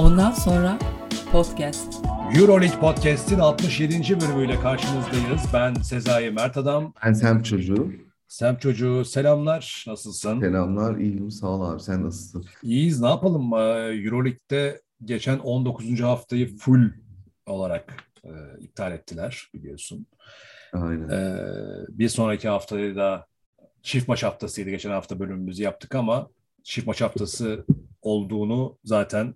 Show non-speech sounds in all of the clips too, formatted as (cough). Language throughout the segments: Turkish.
Ondan sonra podcast. Euroleague Podcast'in 67. bölümüyle karşınızdayız. Ben Sezai Mert Adam. Ben Sem Çocuğu. Sem Çocuğu selamlar. Nasılsın? Selamlar. İyiyim. Sağ ol abi. Sen nasılsın? İyiyiz. Ne yapalım? Ee, Euroleague'de geçen 19. haftayı full olarak e, iptal ettiler biliyorsun. Aynen. Ee, bir sonraki haftayı da çift maç haftasıydı. Geçen hafta bölümümüzü yaptık ama çift maç haftası olduğunu zaten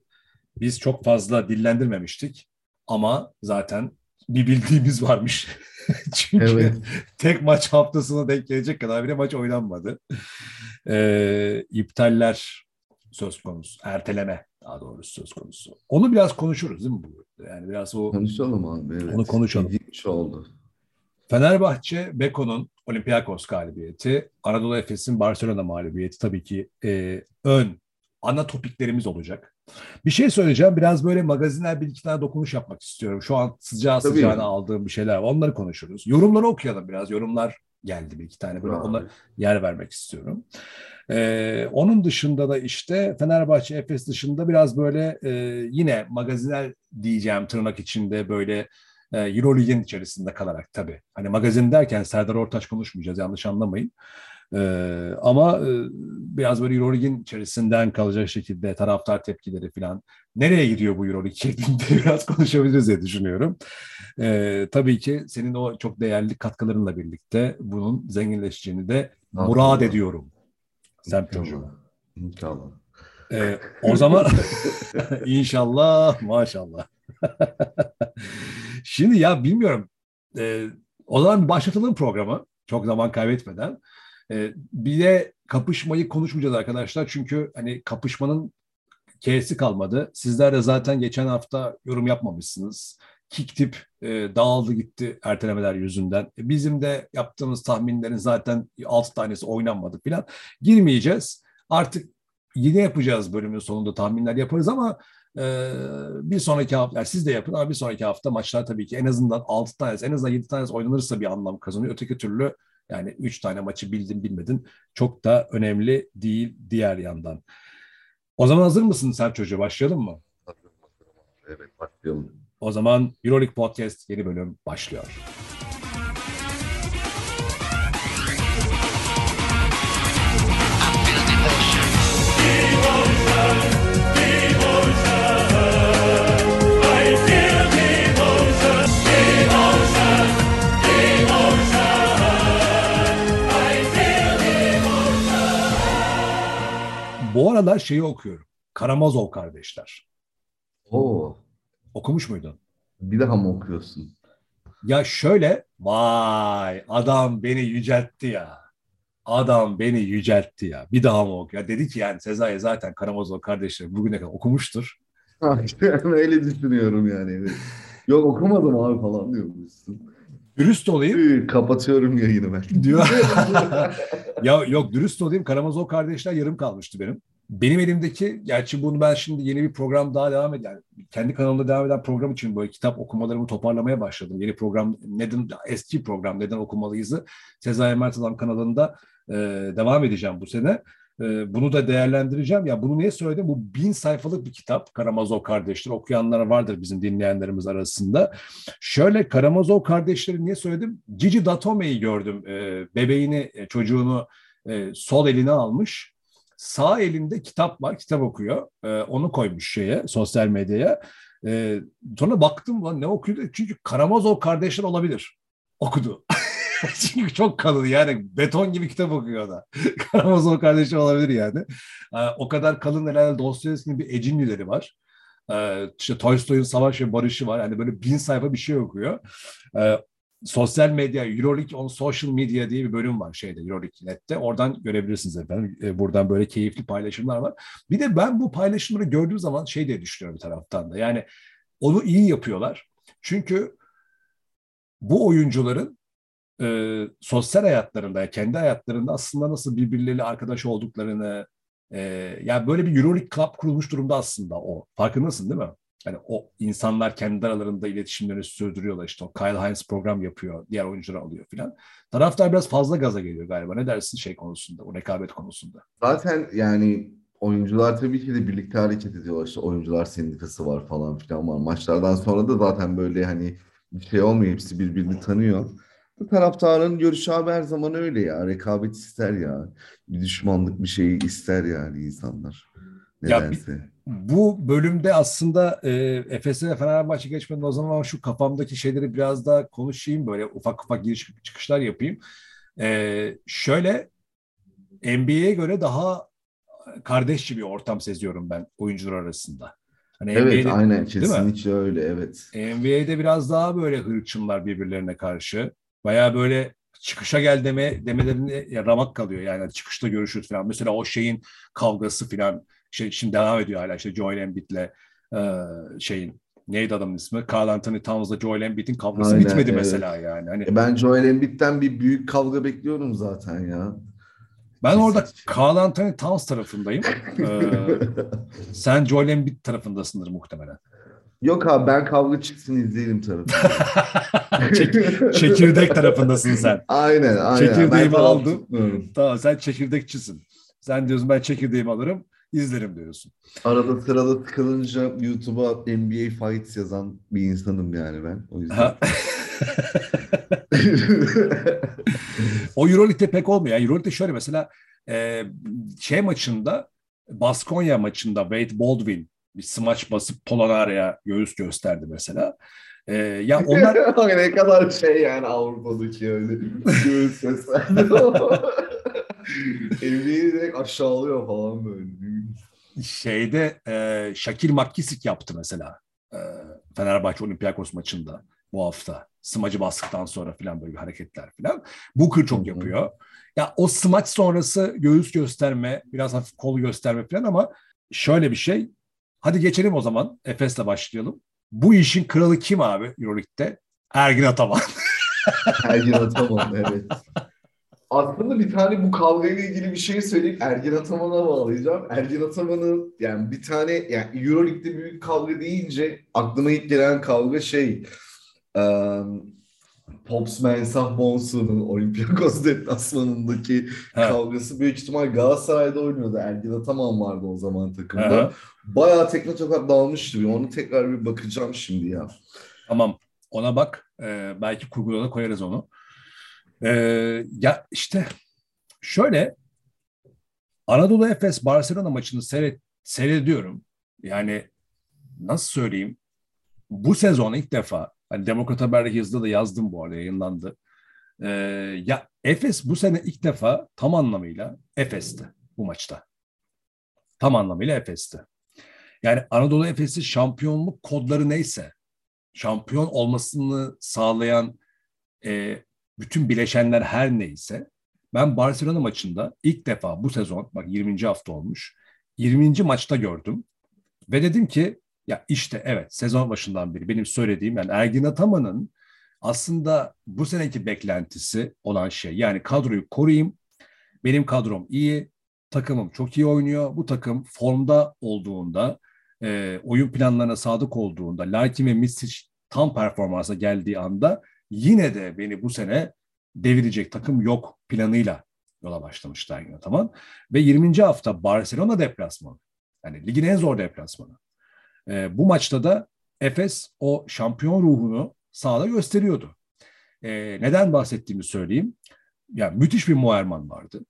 biz çok fazla dillendirmemiştik. Ama zaten bir bildiğimiz varmış. (laughs) Çünkü Evet. tek maç haftasına denk gelecek kadar bile maç oynanmadı. Ee, iptaller söz konusu. Erteleme daha doğrusu söz konusu. Onu biraz konuşuruz değil mi? bu? Yani biraz o Konuşalım abi. Evet. Onu konuşalım. İlginç oldu. Fenerbahçe, Beko'nun Olympiakos galibiyeti, Anadolu Efes'in Barcelona mağlubiyeti tabii ki e, ön ana topiklerimiz olacak. Bir şey söyleyeceğim. Biraz böyle magazinel bir iki tane dokunuş yapmak istiyorum. Şu an sıcağı Tabii. sıcağına aldığım bir şeyler var. Onları konuşuruz. Yorumları okuyalım biraz. Yorumlar geldi bir iki tane. Böyle onlara yer vermek istiyorum. Ee, onun dışında da işte Fenerbahçe Efes dışında biraz böyle e, yine magazinel diyeceğim tırnak içinde böyle e, Euroleague'in içerisinde kalarak tabii. Hani magazin derken Serdar Ortaç konuşmayacağız yanlış anlamayın. Ee, ama e, biraz böyle Euroleague'in içerisinden kalacak şekilde taraftar tepkileri falan nereye gidiyor bu Euroleague şeklinde (laughs) biraz konuşabiliriz diye düşünüyorum. Ee, tabii ki senin o çok değerli katkılarınla birlikte bunun zenginleşeceğini de murad İnşallah. ediyorum. Sen çocuğum. İnşallah. Ee, o zaman (laughs) (laughs) inşallah maşallah. Şimdi ya bilmiyorum. Ee, o zaman başlatalım programı. Çok zaman kaybetmeden. Ee, bir de kapışmayı konuşmayacağız arkadaşlar. Çünkü hani kapışmanın K'si kalmadı. Sizler de zaten geçen hafta yorum yapmamışsınız. Kick tip e, dağıldı gitti ertelemeler yüzünden. E, Bizim de yaptığımız tahminlerin zaten 6 tanesi oynanmadı falan. Girmeyeceğiz. Artık yine yapacağız bölümün sonunda tahminler yaparız ama e, bir sonraki hafta, yani siz de yapın ama bir sonraki hafta maçlar tabii ki en azından 6 tanesi, en azından 7 tanesi oynanırsa bir anlam kazanıyor. Öteki türlü yani 3 tane maçı bildin bilmedin çok da önemli değil diğer yandan. O zaman hazır mısın sen çocuğu? Başlayalım mı? Evet başlayalım. O zaman Euroleague Podcast yeni bölüm başlıyor. Aralar şeyi okuyorum. Karamazov kardeşler. Oo. Okumuş muydun? Bir daha mı okuyorsun? Ya şöyle, vay adam beni yüceltti ya. Adam beni yüceltti ya. Bir daha mı oku? Ya dedi ki yani Sezai zaten Karamazov kardeşleri bugüne kadar okumuştur. Öyle düşünüyorum yani. Yok okumadım abi falan diyormuşsun. Dürüst olayım Kapatıyorum yayını ben. diyor. (laughs) ya yok dürüst olayım Karamazov kardeşler yarım kalmıştı benim. Benim elimdeki, gerçi bunu ben şimdi yeni bir program daha devam eden, kendi kanalımda devam eden program için böyle kitap okumalarımı toparlamaya başladım. Yeni program, neden eski program neden okumalıyızı Sezai Mert Adam kanalında e, devam edeceğim bu sene. E, bunu da değerlendireceğim. Ya bunu niye söyledim? Bu bin sayfalık bir kitap. Karamazov kardeşler. Okuyanlar vardır bizim dinleyenlerimiz arasında. Şöyle Karamazov kardeşleri niye söyledim? Gigi Datome'yi gördüm. E, bebeğini, e, çocuğunu e, sol eline almış. Sağ elinde kitap var, kitap okuyor. E, onu koymuş şeye, sosyal medyaya. E, sonra baktım lan ne okuyordu? Çünkü Karamazov kardeşler olabilir. Okudu. (laughs) Çünkü çok kalın yani beton gibi kitap okuyor da. (laughs) Karamazov kardeşler olabilir yani. E, o kadar kalın herhalde Dostoyevski'nin bir Ecimlileri var. E, işte Tolstoy'un Savaş ve Barış'ı var. Yani böyle bin sayfa bir şey okuyor. E, sosyal medya, Euroleague on Social Media diye bir bölüm var şeyde Euroleague.net'te. Oradan görebilirsiniz efendim. E, buradan böyle keyifli paylaşımlar var. Bir de ben bu paylaşımları gördüğüm zaman şey diye düşünüyorum bir taraftan da. Yani onu iyi yapıyorlar. Çünkü bu oyuncuların e, sosyal hayatlarında, kendi hayatlarında aslında nasıl birbirleriyle arkadaş olduklarını, e, yani böyle bir Euroleague Club kurulmuş durumda aslında o. Farkındasın değil mi? Yani o insanlar kendi aralarında iletişimlerini sürdürüyorlar işte o Kyle Hines program yapıyor, diğer oyuncular alıyor filan. Taraftar biraz fazla gaza geliyor galiba. Ne dersin şey konusunda, o rekabet konusunda? Zaten yani oyuncular tabii ki de birlikte hareket ediyorlar. İşte oyuncular sendikası var falan filan var. Maçlardan sonra da zaten böyle hani bir şey olmuyor. Hepsi birbirini tanıyor. Bu taraftarın görüşü abi her zaman öyle ya. Rekabet ister ya. Bir düşmanlık bir şey ister yani insanlar. Ya bir- Nedense. Bu bölümde aslında e, Efes'e ve Fenerbahçe geçmeden o zaman şu kafamdaki şeyleri biraz daha konuşayım. Böyle ufak ufak giriş çıkışlar yapayım. E, şöyle NBA'ye göre daha kardeşçi bir ortam seziyorum ben oyuncular arasında. Hani Evet NBA'de aynen mi? kesinlikle öyle evet. NBA'de biraz daha böyle hırçınlar birbirlerine karşı. Baya böyle çıkışa gel deme demelerine ramak kalıyor yani çıkışta görüşürüz falan. Mesela o şeyin kavgası falan şey, şimdi devam ediyor hala işte Joel Embiid'le e, şeyin neydi adamın ismi? Carl Anthony Towns'la Joel Embiid'in kavgası Aynen, bitmedi evet. mesela yani. Hani E ben Joel Embiid'den bir büyük kavga bekliyorum zaten ya. ben orada. Carl Anthony Towns tarafındayım. E, (laughs) sen Joel Embiid tarafındasındır muhtemelen. Yok abi ben kavga çıksın izleyelim tarafı. (laughs) Çek- çekirdek tarafındasın sen. Aynen aynen. Çekirdeğimi aldım. tutmuyorum. Tamam sen çekirdekçisin. Sen diyorsun ben çekirdeğimi alırım, izlerim diyorsun. Arada sırada tıkılınca YouTube'a NBA Fights yazan bir insanım yani ben. O yüzden. O Euroleague'de pek olmuyor. Yani Euroleague'de şöyle mesela e, şey maçında Baskonya maçında Wade Baldwin bir smaç basıp Polonara'ya göğüs gösterdi mesela. E, ya onlar (laughs) ne kadar şey yani Avrupa'daki öyle göğüs sesler. (laughs) NBA'yi direkt aşağılıyor falan böyle. şeyde e, Şakir Makkisik yaptı mesela. E, Fenerbahçe Olympiakos maçında bu hafta. Smacı bastıktan sonra falan böyle hareketler falan. Booker çok yapıyor. Ya o smaç sonrası göğüs gösterme, biraz hafif kol gösterme falan ama şöyle bir şey. Hadi geçelim o zaman. Efes'le başlayalım. Bu işin kralı kim abi Euroleague'de? Ergin Ataman. Ergin Ataman evet. Aslında bir tane bu kavgayla ilgili bir şey söyleyip Ergin Ataman'a bağlayacağım. Ergin Ataman'ın yani bir tane yani Euroleague'de büyük kavga deyince aklıma ilk gelen kavga şey um, Pops Mensah Bonsu'nun Olympiakos deplasmanındaki kavgası büyük ihtimal Galatasaray'da oynuyordu. Ergin Ataman vardı o zaman takımda. Aha. Bayağı tekme tokat dalmıştı. Onu tekrar bir bakacağım şimdi ya. Tamam ona bak. Ee, belki kurguda da koyarız onu. Ee, ya işte şöyle Anadolu Efes Barcelona maçını seyret, seyrediyorum. Yani nasıl söyleyeyim? Bu sezon ilk defa hani Demokrat Haber'deki yazıda da yazdım bu arada yayınlandı. Ee, ya Efes bu sene ilk defa tam anlamıyla Efes'ti bu maçta. Tam anlamıyla Efes'ti. Yani Anadolu Efes'i şampiyonluk kodları neyse şampiyon olmasını sağlayan e, bütün bileşenler her neyse ben Barcelona maçında ilk defa bu sezon bak 20. hafta olmuş 20. maçta gördüm ve dedim ki ya işte evet sezon başından beri benim söylediğim yani Ergin Ataman'ın aslında bu seneki beklentisi olan şey yani kadroyu koruyayım benim kadrom iyi takımım çok iyi oynuyor bu takım formda olduğunda e, oyun planlarına sadık olduğunda Larkin ve Misic tam performansa geldiği anda yine de beni bu sene devirecek takım yok planıyla yola başlamışlar yine tamam. Ve 20. hafta Barcelona deplasmanı. Yani ligin en zor deplasmanı. E, bu maçta da Efes o şampiyon ruhunu sahada gösteriyordu. E, neden bahsettiğimi söyleyeyim. Yani müthiş bir Moerman vardı.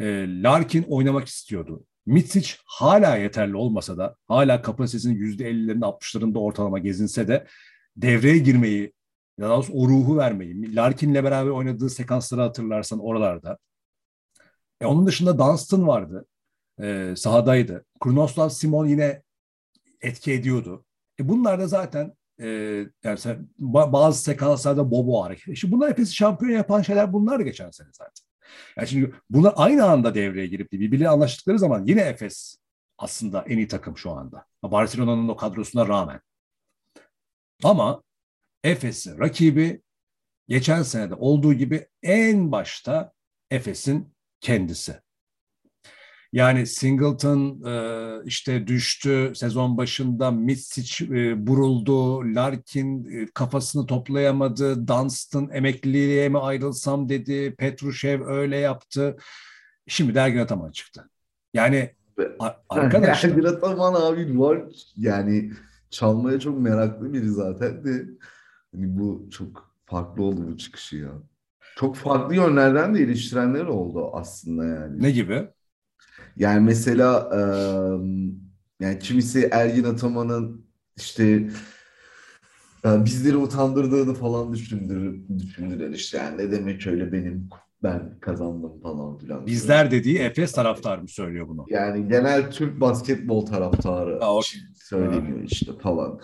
E, Larkin oynamak istiyordu. Mitsic hala yeterli olmasa da hala kapasitesinin %50'lerinde 60'larında ortalama gezinse de devreye girmeyi ya o ruhu vermeyi. Larkin'le beraber oynadığı sekansları hatırlarsan oralarda. E, onun dışında Dunstan vardı. E, sahadaydı. Kurnoslav Simon yine etki ediyordu. E, bunlar da zaten e, yani bazı sekanslarda Bobo hareket. İşte bunlar Efes'i şampiyon yapan şeyler bunlar geçen sene zaten. Yani şimdi bunlar aynı anda devreye girip de anlaştıkları zaman yine Efes aslında en iyi takım şu anda. Barcelona'nın o kadrosuna rağmen. Ama Efes'in rakibi geçen senede olduğu gibi en başta Efes'in kendisi. Yani Singleton e, işte düştü sezon başında Mitsic e, buruldu, Larkin e, kafasını toplayamadı, Dunstan emekliliğe mi ayrılsam dedi, Petrushev öyle yaptı. Şimdi de Ergin Ataman çıktı. Yani (laughs) arkadaşlar. Ergin Ataman abi var yani çalmaya çok meraklı biri zaten de hani bu çok farklı oldu bu çıkışı ya. Çok farklı yönlerden de eleştirenler oldu aslında yani. Ne gibi? Yani mesela e, yani kimisi Ergin Ataman'ın işte e, bizleri utandırdığını falan düşündür, düşündüler işte yani ne demek öyle benim ben kazandım falan filan. Bizler dediği Efes taraftarı mı söylüyor bunu? Yani genel Türk basketbol taraftarı Ha, o- söyleniyor işte falan.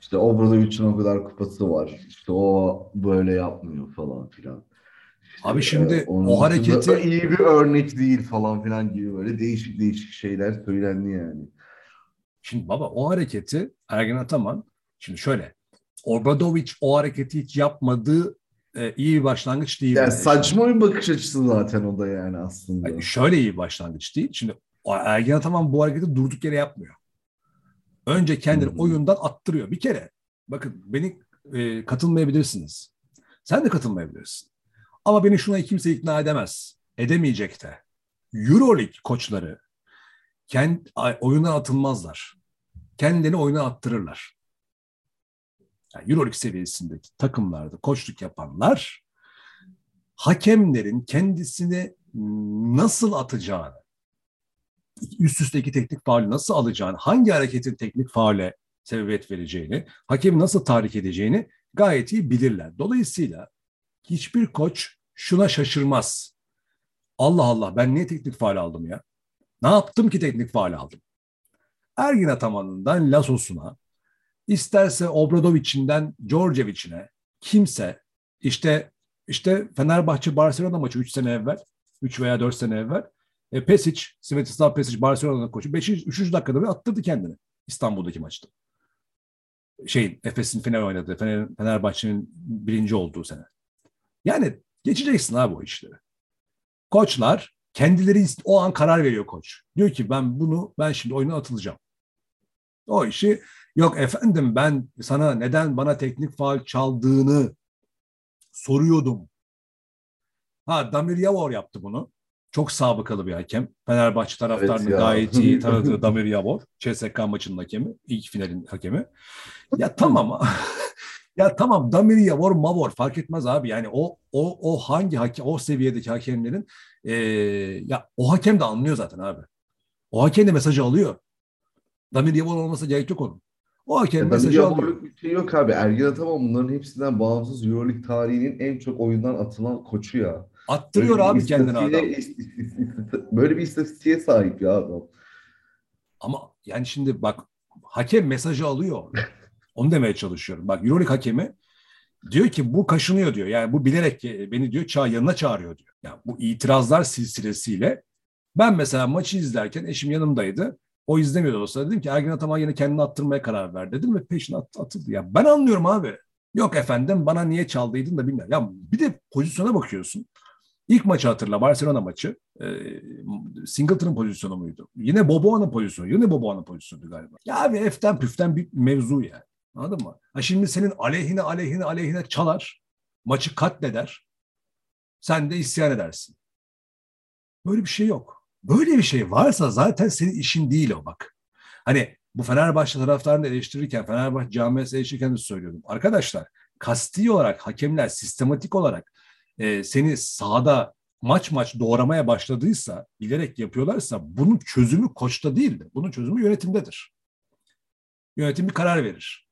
İşte Obradovic'in o kadar kupası var. İşte o böyle yapmıyor falan filan. İşte, Abi şimdi e, o hareketi- iyi bir örnek değil falan filan gibi böyle değişik değişik şeyler söylendi yani. Şimdi baba o hareketi Ergen Ataman şimdi şöyle Obradovic o hareketi hiç yapmadığı e, iyi bir başlangıç değil. Yani saçma bir bakış açısı zaten o da yani aslında. Yani şöyle iyi bir başlangıç değil. Şimdi o Ergen Ataman bu hareketi durduk yere yapmıyor. Önce kendini hı. oyundan attırıyor. Bir kere bakın beni e, katılmayabilirsiniz. Sen de katılmayabilirsin. Ama beni şuna kimse ikna edemez. Edemeyecek de. Euroleague koçları kend, oyundan atılmazlar. Kendilerini oyuna attırırlar. Yani Euroleague seviyesindeki takımlarda koçluk yapanlar hakemlerin kendisini nasıl atacağını, üst üste teknik faul nasıl alacağını, hangi hareketin teknik faule sebebiyet vereceğini, hakemi nasıl tahrik edeceğini gayet iyi bilirler. Dolayısıyla hiçbir koç şuna şaşırmaz. Allah Allah ben niye teknik faul aldım ya? Ne yaptım ki teknik faul aldım? Ergin Ataman'ından Lasos'una, isterse Obradovic'inden Djordjevic'ine kimse işte işte Fenerbahçe Barcelona maçı 3 sene evvel, 3 veya 4 sene evvel e, Pesic, Svetislav Pesic Barcelona'nın koçu 5. 3. dakikada bir attırdı kendini İstanbul'daki maçta. Şey Efes'in final oynadığı, Fener, Fenerbahçe'nin birinci olduğu sene. Yani geçeceksin abi o işleri. Koçlar kendileri o an karar veriyor koç. Diyor ki ben bunu ben şimdi oyuna atılacağım. O işi yok efendim ben sana neden bana teknik faul çaldığını soruyordum. Ha Damir Yavor yaptı bunu. Çok sabıkalı bir hakem. Fenerbahçe taraftarını Evet ya. gayet iyi (laughs) tanıdığı Damir Yavor. CSK maçının hakemi. ilk finalin hakemi. Ya (laughs) tamam. ya tamam Damir Yavor, Mavor fark etmez abi. Yani o o o hangi hakem o seviyedeki hakemlerin e, ya o hakem de anlıyor zaten abi. O hakem de mesajı alıyor. Damir Yavor olmasa gerek yok onun. O hakem Ya mesajı alıyor. Bir şey yok abi. Ergin Ataman bunların hepsinden bağımsız Euroleague tarihinin en çok oyundan atılan koçu ya. Attırıyor Böyle abi kendini adam. Böyle bir istatistiğe sahip ya adam. Ama yani şimdi bak hakem mesajı alıyor. Onu demeye çalışıyorum. Bak Euroleague hakemi diyor ki bu kaşınıyor diyor. Yani bu bilerek beni diyor çağ yanına çağırıyor diyor. Yani bu itirazlar silsilesiyle ben mesela maçı izlerken eşim yanımdaydı. O izlemiyordu olsa dedim ki Ergin Ataman yine kendini attırmaya karar ver dedim ve peşine at, atıldı. Ya ben anlıyorum abi. Yok efendim bana niye çaldıydın da bilmiyorum. Ya bir de pozisyona bakıyorsun. İlk maçı hatırla Barcelona maçı. E, Singleton'ın pozisyonu muydu? Yine Boboa'nın pozisyonu. Yine Boboa'nın pozisyonu galiba. Ya abi eften püften bir mevzu yani. Anladın mı? Ha şimdi senin aleyhine aleyhine aleyhine çalar. Maçı katleder. Sen de isyan edersin. Böyle bir şey yok. Böyle bir şey varsa zaten senin işin değil o bak. Hani bu Fenerbahçe taraftarını eleştirirken, Fenerbahçe camiası eleştirirken de söylüyordum. Arkadaşlar kasti olarak hakemler sistematik olarak e, seni sahada maç maç doğramaya başladıysa, bilerek yapıyorlarsa bunun çözümü koçta değildir. Bunun çözümü yönetimdedir. Yönetim bir karar verir.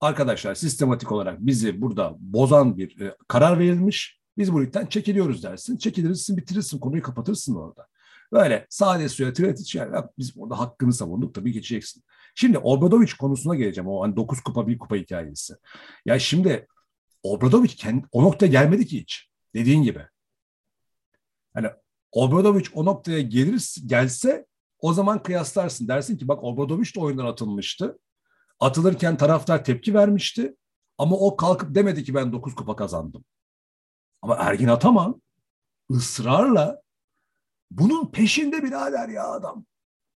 Arkadaşlar sistematik olarak bizi burada bozan bir e, karar verilmiş. Biz bu ligden çekiliyoruz dersin. Çekilirsin, bitirirsin, konuyu kapatırsın orada. Böyle sade suya tiret iç yani "Ya biz orada hakkını savunduk tabii geçeceksin. Şimdi Obradovic konusuna geleceğim. O hani 9 kupa bir kupa hikayesi. Ya şimdi Obradovic kendi, o noktaya gelmedi ki hiç. Dediğin gibi. Hani Obradovic o noktaya gelir, gelse o zaman kıyaslarsın. Dersin ki bak Obradovic de oyundan atılmıştı. Atılırken taraftar tepki vermişti. Ama o kalkıp demedi ki ben 9 kupa kazandım. Ama Ergin Ataman ısrarla bunun peşinde birader ya adam.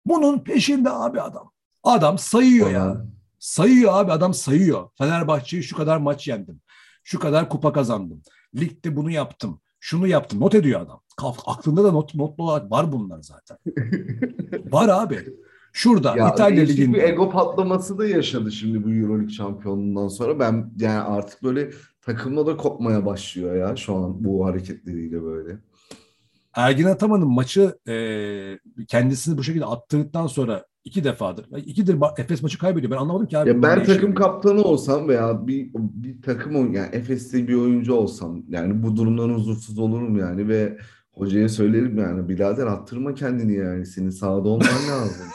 Bunun peşinde abi adam. Adam sayıyor ya. Sayıyor abi adam sayıyor. Fenerbahçe'yi şu kadar maç yendim. Şu kadar kupa kazandım. Ligde bunu yaptım. Şunu yaptım. Not ediyor adam. Kaf- Aklında da not, notlu olarak var bunlar zaten. (laughs) Var abi. Şurada Ya İtalya Ligi'nde. bir ego patlaması da yaşadı şimdi bu Euroleague şampiyonluğundan sonra. Ben yani artık böyle takımla da kopmaya başlıyor ya şu an bu hareketleriyle böyle. Ergin Ataman'ın maçı e, kendisini bu şekilde attırdıktan sonra iki defadır. İkidir Efes maçı kaybediyor. Ben anlamadım ki abi. Ya bu ben takım kaptanı olsam veya bir bir takım yani Efes'te bir oyuncu olsam yani bu durumdan huzursuz olurum yani ve hocaya söylerim yani birader attırma kendini yani senin sahada olman (laughs) lazım.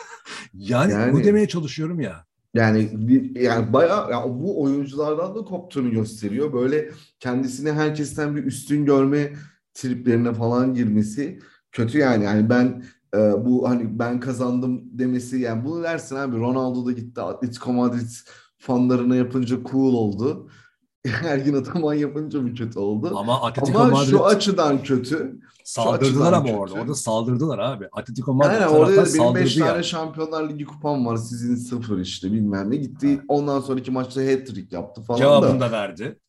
Yani, Yani- bunu demeye çalışıyorum ya. Yani bir, yani bayağı ya bu oyunculardan da koptuğunu gösteriyor. Böyle kendisini herkesten bir üstün görme triplerine falan girmesi kötü yani. Yani ben e, bu hani ben kazandım demesi yani bunu dersin abi Ronaldo da gitti Atletico Madrid fanlarına yapınca cool oldu. (laughs) Ergin Ataman yapınca mı kötü oldu? Ama Atletico Ama Madrid şu açıdan kötü. saldırdılar ama kötü. orada. Orada saldırdılar abi. Atletico Madrid Yani orada da benim 5 saldırdı tane yani. Şampiyonlar Ligi kupam var. Sizin sıfır işte bilmem ne. Gitti ondan sonraki maçta hat-trick yaptı falan da. Cevabını da verdi.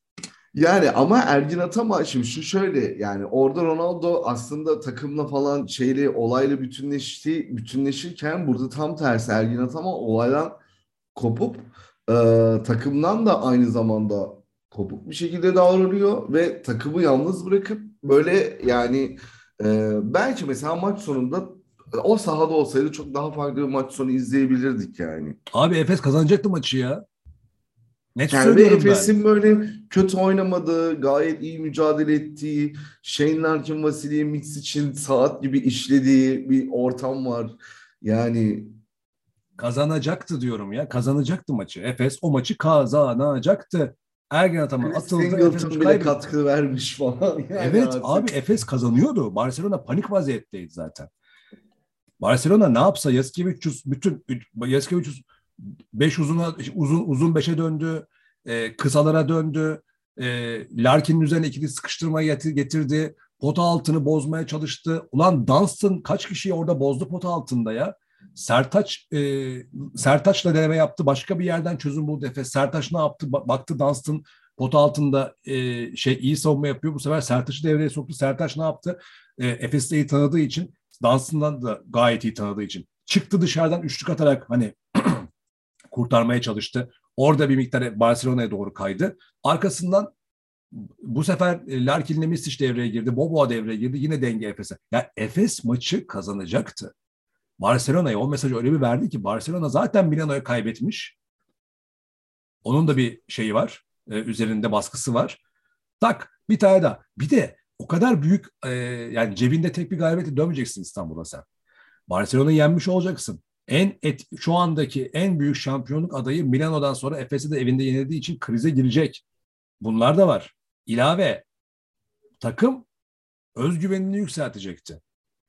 Yani ama Ergin Ataman şimdi şu şöyle yani orada Ronaldo aslında takımla falan şeyle olayla bütünleşti bütünleşirken burada tam tersi Ergin Ataman olaydan kopup e, takımdan da aynı zamanda kopuk bir şekilde davranıyor ve takımı yalnız bırakıp böyle yani e, belki mesela maç sonunda o sahada olsaydı çok daha farklı bir maç sonu izleyebilirdik yani. Abi Efes kazanacaktı maçı ya. Net Yani söylüyorum ben. Efes'in böyle kötü oynamadığı, gayet iyi mücadele ettiği, Shane Larkin, Vasilya Mix için saat gibi işlediği bir ortam var. Yani Kazanacaktı diyorum ya. Kazanacaktı maçı. Efes o maçı kazanacaktı. Ergin Ataman Chris atıldı. Singleton bile kaybetti. katkı vermiş falan. Yani Evet artık. abi Efes kazanıyordu. Barcelona panik vaziyetteydi zaten. Barcelona ne yapsa Yaskevicius bütün Yaskevicius 5 uzuna uzun uzun 5'e döndü. E, kısalara döndü. E, Larkin'in üzerine ikili sıkıştırma getir- getirdi. Pota altını bozmaya çalıştı. Ulan Dunstan kaç kişiyi orada bozdu pota altında ya. Sertaç e, Sertaç'la deneme yaptı. Başka bir yerden çözüm buldu Efes. Sertaç ne yaptı? Ba- baktı Dunstan pota altında e, şey iyi savunma yapıyor. Bu sefer Sertaç'ı devreye soktu. Sertaç ne yaptı? E, Efes'i iyi tanıdığı için Dunstan'dan da gayet iyi tanıdığı için çıktı dışarıdan üçlük atarak hani kurtarmaya çalıştı. Orada bir miktar Barcelona'ya doğru kaydı. Arkasından bu sefer e, Larkin'le Misic devreye girdi. Boboa devreye girdi. Yine denge Efes'e. Ya Efes maçı kazanacaktı. Barcelona'ya o mesajı öyle bir verdi ki Barcelona zaten Milano'ya kaybetmiş. Onun da bir şeyi var. e, üzerinde baskısı var. Tak bir tane daha. Bir de o kadar büyük e, yani cebinde tek bir galibiyete dönmeyeceksin İstanbul'a sen. Barcelona'yı yenmiş olacaksın. En et, şu andaki en büyük şampiyonluk adayı Milano'dan sonra Efes'i de evinde yenildiği için krize girecek. Bunlar da var. İlave takım özgüvenini yükseltecekti.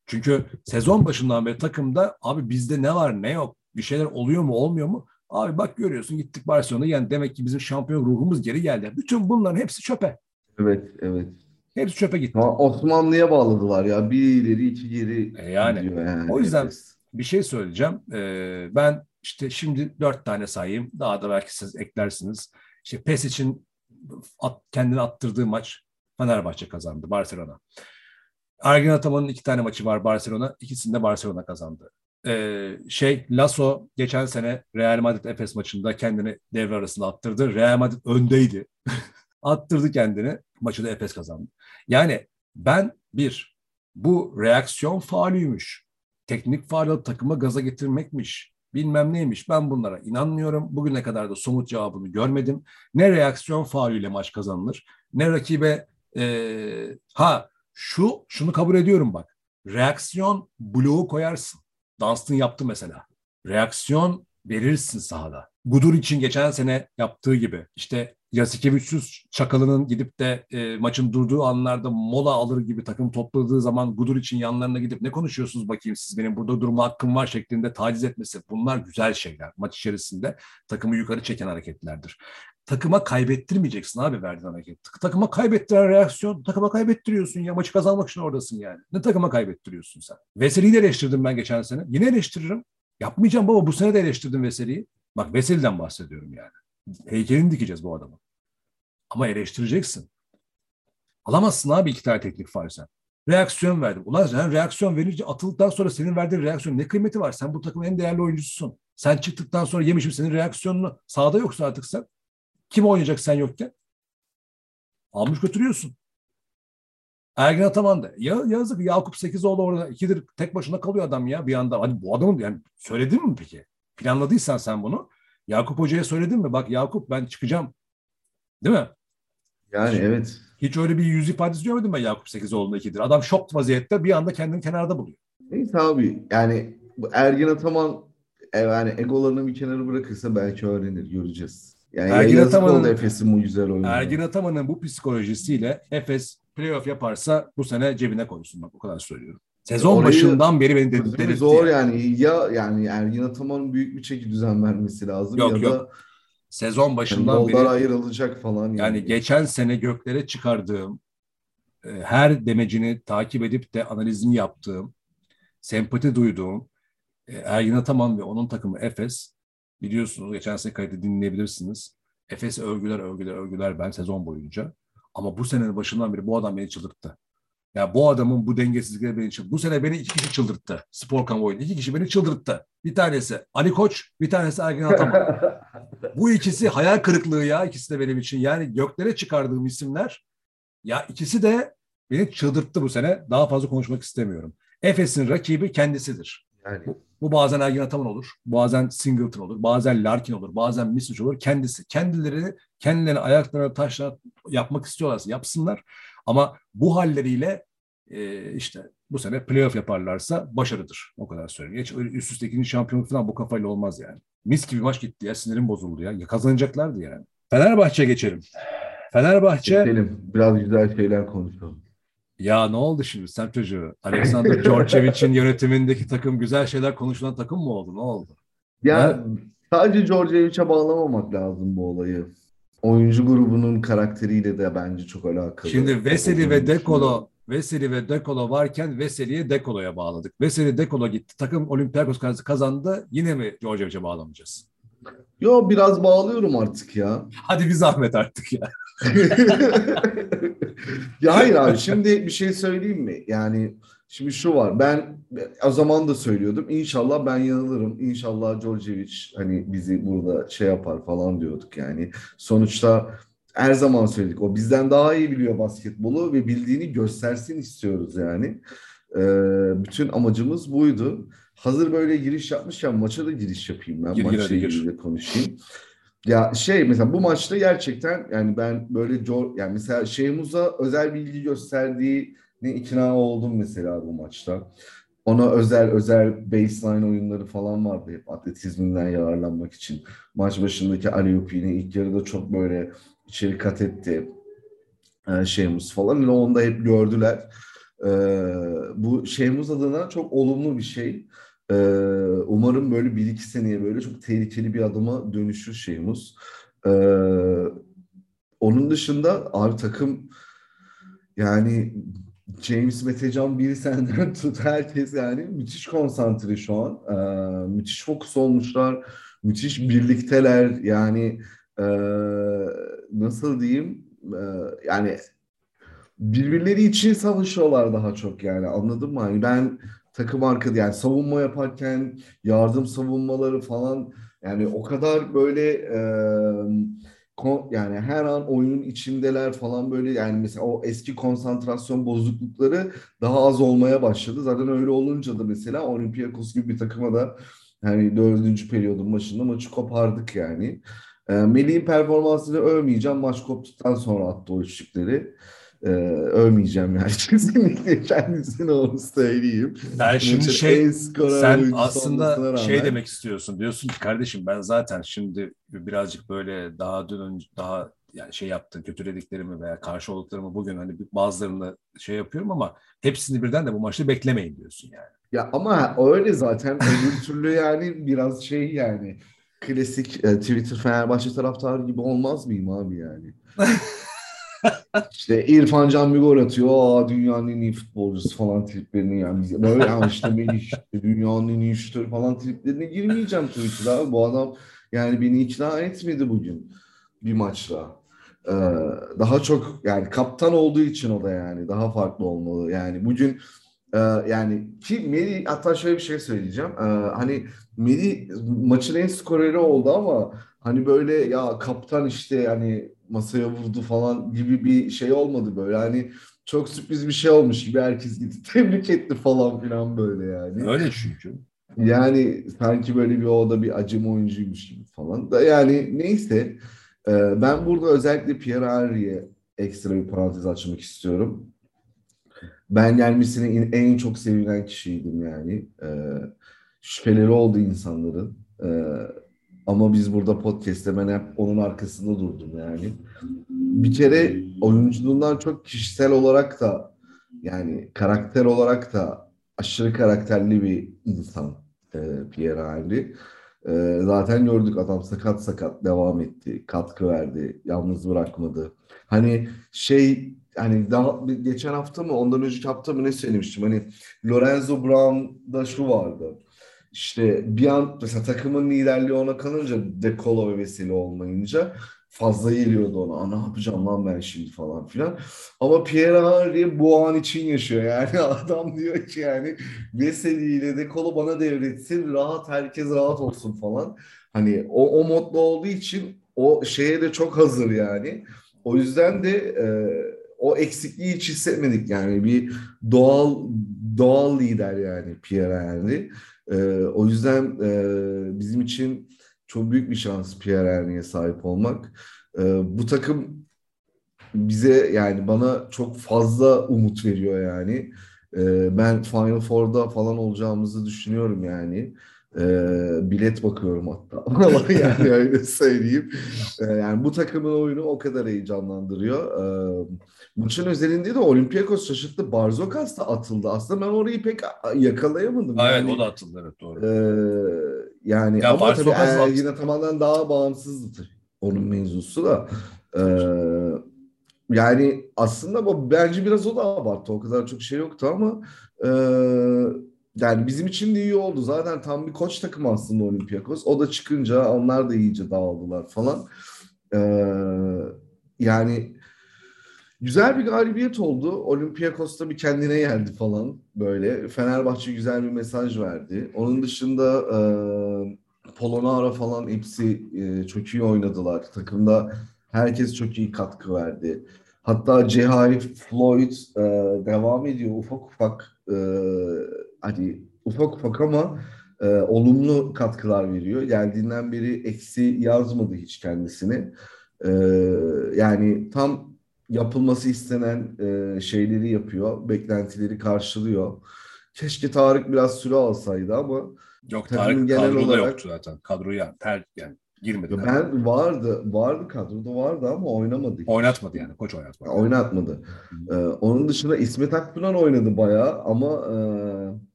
Çünkü sezon başından beri takımda abi bizde ne var ne yok bir şeyler oluyor mu olmuyor mu? Abi bak görüyorsun gittik Barcelona'ya yani demek ki bizim şampiyon ruhumuz geri geldi. Bütün bunların hepsi çöpe. Evet, evet. Hepsi çöpe gitti. Ama Osmanlı'ya bağladılar ya. Bir ileri iki geri E yani. yani. O yüzden- Efes. Bir şey söyleyeceğim. Ee, ben işte şimdi dört tane sayayım. Daha da belki siz eklersiniz. İşte PES için at, kendini attırdığı maç Fenerbahçe kazandı. Barcelona. Ergin Ataman'ın iki tane maçı var Barcelona. İkisinde Barcelona kazandı. Ee, şey Lasso geçen sene Real Madrid Efes maçında kendini devre arasında attırdı. Real Madrid öndeydi. (laughs) attırdı kendini. Maçı da Efes kazandı. Yani ben bir bu reaksiyon faulüymüş teknik faal takıma gaza getirmekmiş, bilmem neymiş. Ben bunlara inanmıyorum. Bugüne kadar da somut cevabını görmedim. Ne reaksiyon faaliyle maç kazanılır, ne rakibe e, ha şu şunu kabul ediyorum bak. Reaksiyon bloğu koyarsın. Dunstan yaptı mesela. Reaksiyon verirsin sahada. Gudur için geçen sene yaptığı gibi. İşte Yasikevicius Çakalı'nın gidip de e, maçın durduğu anlarda mola alır gibi takım topladığı zaman Gudur için yanlarına gidip ne konuşuyorsunuz bakayım siz benim burada durma hakkım var şeklinde taciz etmesi. Bunlar güzel şeyler. Maç içerisinde takımı yukarı çeken hareketlerdir. Takıma kaybettirmeyeceksin abi verdiğin hareket. Takıma kaybettiren reaksiyon takıma kaybettiriyorsun ya. Maçı kazanmak için oradasın yani. Ne takıma kaybettiriyorsun sen? Veseli'yi de eleştirdim ben geçen sene. Yine eleştiririm. Yapmayacağım baba bu sene de eleştirdim Veseli'yi. Bak Veseli'den bahsediyorum yani. Heykelini dikeceğiz bu adamın. Ama eleştireceksin. Alamazsın abi iki tane teknik faul sen. reaksiyon verdim. Ulan sen reaksiyon verince atıldıktan sonra senin verdiğin reaksiyon ne kıymeti var? Sen bu takımın en değerli oyuncususun. Sen çıktıktan sonra yemişim senin reaksiyonunu. Sahada yoksa artık sen. Kim oynayacak sen yokken? Almış götürüyorsun. Ergin Ataman da. Ya, yazık Yakup Sekizoğlu orada ikidir tek başına kalıyor adam ya bir anda. Hani bu adamın yani söyledin mi peki? Planladıysan sen bunu. Yakup Hoca'ya söyledin mi? Bak Yakup ben çıkacağım. Değil mi? Yani evet. Hiç öyle bir yüz ifadesi görmedim ben Yakup Sekizoğlu'nda ikidir. Adam şok vaziyette bir anda kendini kenarda buluyor. Neyse abi yani Ergin Ataman e, yani egolarını bir kenara bırakırsa belki öğrenir göreceğiz. Yani Ergin Ataman'ın- Efes'in bu güzel oyunu. Ergin Ataman'ın bu psikolojisiyle Efes playoff yaparsa bu sene cebine koysun bak o kadar söylüyorum. Sezon Orayı- başından beri beni delirtti. Zor yani. yani. Ya yani Ergin Ataman'ın büyük bir çeki düzen vermesi lazım Yok, ya yok. da Sezon yani başından yollar beri ayrılacak falan yani. yani geçen sene göklere çıkardığım e, her demecini takip edip de analizini yaptığım, sempati duyduğum e, Ergin Ataman ve onun takımı Efes biliyorsunuz geçen sene kaydı dinleyebilirsiniz. Efes övgüler övgüler övgüler ben sezon boyunca. Ama bu senenin başından beri bu adam beni çıldırttı. Ya bu adamın bu dengesizlikleri beni çıldırttı. Bu sene beni iki kişi çıldırttı. Spor kamuoyunda. iki kişi beni çıldırttı. Bir tanesi Ali Koç, bir tanesi Ergin Ataman. (laughs) Bu ikisi hayal kırıklığı ya ikisi de benim için. Yani göklere çıkardığım isimler ya ikisi de beni çıldırttı bu sene. Daha fazla konuşmak istemiyorum. Efes'in rakibi kendisidir. yani Bu bazen Ergin Ataman olur, bazen Singleton olur, bazen Larkin olur, bazen Misic olur. Kendisi. Kendileri kendilerini ayaklarına taşla yapmak istiyorlarsa yapsınlar. Ama bu halleriyle e, işte bu sene playoff yaparlarsa başarıdır. O kadar söyleyeyim. Hiç öyle üst üste ikinci şampiyonluk falan bu kafayla olmaz yani. Mis gibi maç gitti ya. Sinirim bozuldu ya. ya kazanacaklardı yani. Fenerbahçe geçelim. Fenerbahçe Geçelim. Biraz güzel şeyler konuşalım. ya ne oldu şimdi sen çocuğu? Alexander (laughs) Djordjevic'in yönetimindeki takım güzel şeyler konuşulan takım mı oldu? Ne oldu? Yani sadece Djordjevic'e bağlamamak lazım bu olayı. Oyuncu grubunun karakteriyle de bence çok alakalı. Şimdi Veseli ve. Dekolo Veseli ve Dekolo varken Veseli'yi Dekolo'ya bağladık. Veseli Dekolo gitti. Takım Olympiakos kazandı. Yine mi Djordjevic'e bağlamayacağız? Yo biraz bağlıyorum artık ya. (laughs) Hadi bir zahmet artık ya. (laughs) ya hayır abi şimdi bir şey söyleyeyim mi? Yani şimdi şu var. Ben o zaman da söylüyordum. İnşallah ben yanılırım. İnşallah Djordjevic hani bizi burada şey yapar falan diyorduk yani. Sonuçta her zaman söyledik. O bizden daha iyi biliyor basketbolu ve bildiğini göstersin istiyoruz yani. Ee, bütün amacımız buydu. Hazır böyle giriş yapmışken maça da giriş yapayım ben. Gir, Maçla ilgili de konuşayım. Ya şey mesela bu maçta gerçekten yani ben böyle yani mesela Şeyhmuz'a özel bilgi gösterdiğine ikna oldum mesela bu maçta. Ona özel özel baseline oyunları falan vardı hep atletizminden yararlanmak için. Maç başındaki alley-oop yine ilk yarıda çok böyle içeri kat etti. Ee, Şeyhmuz falan. Ve onu da hep gördüler. Ee, bu Şeyhmuz adına çok olumlu bir şey. Ee, umarım böyle bir iki seneye böyle çok tehlikeli bir adıma dönüşür Şeyhmuz. Ee, onun dışında abi takım yani James Metecan biri senden (laughs) tut herkes yani müthiş konsantre şu an. Ee, müthiş fokus olmuşlar. Müthiş birlikteler. Yani e, nasıl diyeyim? Ee, yani birbirleri için savaşıyorlar daha çok yani anladın mı? Yani ben takım arkada yani savunma yaparken yardım savunmaları falan yani o kadar böyle e, kon- yani her an oyunun içindeler falan böyle yani mesela o eski konsantrasyon bozuklukları daha az olmaya başladı. Zaten öyle olunca da mesela Olympiakos gibi bir takıma da yani dördüncü periyodun başında maçı kopardık yani. E, Melih'in performansını övmeyeceğim. Maç koptuktan sonra attı o üçlükleri. Ee, övmeyeceğim yani (laughs) kesinlikle kendisine onu söyleyeyim. Sen şimdi şey sen aslında şey rağmen- demek istiyorsun. Diyorsun ki kardeşim ben zaten şimdi birazcık böyle daha dün önce daha yani şey yaptın kötülediklerimi veya karşı olduklarımı bugün hani bazılarını şey yapıyorum ama hepsini birden de bu maçta beklemeyin diyorsun yani. Ya ama öyle zaten öbür türlü yani biraz şey yani klasik e, Twitter Fenerbahçe taraftarı gibi olmaz mıyım abi yani? (laughs) İşte İrfan Can bir gol atıyor. Aa dünyanın en iyi futbolcusu falan triplerini yani. Böyle yani işte Melih işte dünyanın en iyi şutörü falan triplerine girmeyeceğim Twitter'a. Bu adam yani beni ikna etmedi bugün bir maçla. Ee, daha çok yani kaptan olduğu için o da yani daha farklı olmalı. Yani bugün e, yani ki Meri hatta şöyle bir şey söyleyeceğim. Ee, hani Meri maçın en skoreri oldu ama hani böyle ya kaptan işte hani masaya vurdu falan gibi bir şey olmadı böyle. Hani çok sürpriz bir şey olmuş gibi herkes gitti (laughs) tebrik etti falan filan böyle yani. Öyle çünkü. Yani sanki böyle bir o da bir acım oyuncuymuş gibi falan. Da yani neyse e, ben burada özellikle Pierre Henry'e ekstra bir parantez açmak istiyorum. Ben gelmesine en çok sevilen kişiydim yani. E, şüpheleri oldu insanların. Ama biz burada podcast'te ben hep onun arkasında durdum yani. Bir kere oyunculuğundan çok kişisel olarak da yani karakter olarak da aşırı karakterli bir insan e, Pierre Henry. E, zaten gördük adam sakat sakat devam etti, katkı verdi, yalnız bırakmadı. Hani şey hani daha geçen hafta mı ondan önceki hafta mı ne söylemiştim hani Lorenzo Brown'da şu vardı işte bir an mesela takımın liderliği ona kalınca De Colo ve Veseli olmayınca fazla geliyordu ona. Ne yapacağım lan ben şimdi falan filan. Ama Pierre Henry bu an için yaşıyor. Yani (laughs) adam diyor ki yani Veseli ile De Colo bana devretsin. Rahat herkes rahat olsun falan. Hani o, o modda olduğu için o şeye de çok hazır yani. O yüzden de e, o eksikliği hiç hissetmedik yani bir doğal doğal lider yani Pierre Henry. E, o yüzden e, bizim için çok büyük bir şans Pierre Henry'e sahip olmak. E, bu takım bize yani bana çok fazla umut veriyor yani. E, ben Final Four'da falan olacağımızı düşünüyorum yani. E, bilet bakıyorum hatta. (laughs) yani (laughs) öyle söyleyeyim. E, yani bu takımın oyunu o kadar heyecanlandırıyor. E, maçın özelinde de Olympiakos şaşırttı. Barzokas da atıldı. Aslında ben orayı pek yakalayamadım. Evet yani, o da atıldı evet doğru. E, yani Ya ama Barzokas tabii e, yine tamamen daha bağımsızdı. Onun mevzusu da. E, yani aslında bu bence biraz o da abarttı. O kadar çok şey yoktu ama e, yani bizim için de iyi oldu. Zaten tam bir koç takımı aslında Olympiakos. O da çıkınca onlar da iyice dağıldılar falan. E, yani güzel bir galibiyet oldu. Olympiakos da bir kendine geldi falan böyle. Fenerbahçe güzel bir mesaj verdi. Onun dışında e, Polonara falan hepsi e, çok iyi oynadılar. Takımda herkes çok iyi katkı verdi. Hatta Cehai Floyd e, devam ediyor ufak ufak e, hani ufak ufak ama e, olumlu katkılar veriyor. Geldiğinden beri eksi yazmadı hiç kendisini. E, yani tam yapılması istenen e, şeyleri yapıyor, beklentileri karşılıyor. Keşke Tarık biraz süre alsaydı ama Yok Tarık genel kadroda olarak- yoktu zaten. Kadroya ter yani girmedi. Ben vardı, vardı kadroda vardı ama oynamadı. hiç. Oynatmadı yani koç oynatmadı. Oynatmadı. Ee, onun dışında İsmet Akpınar oynadı bayağı ama e,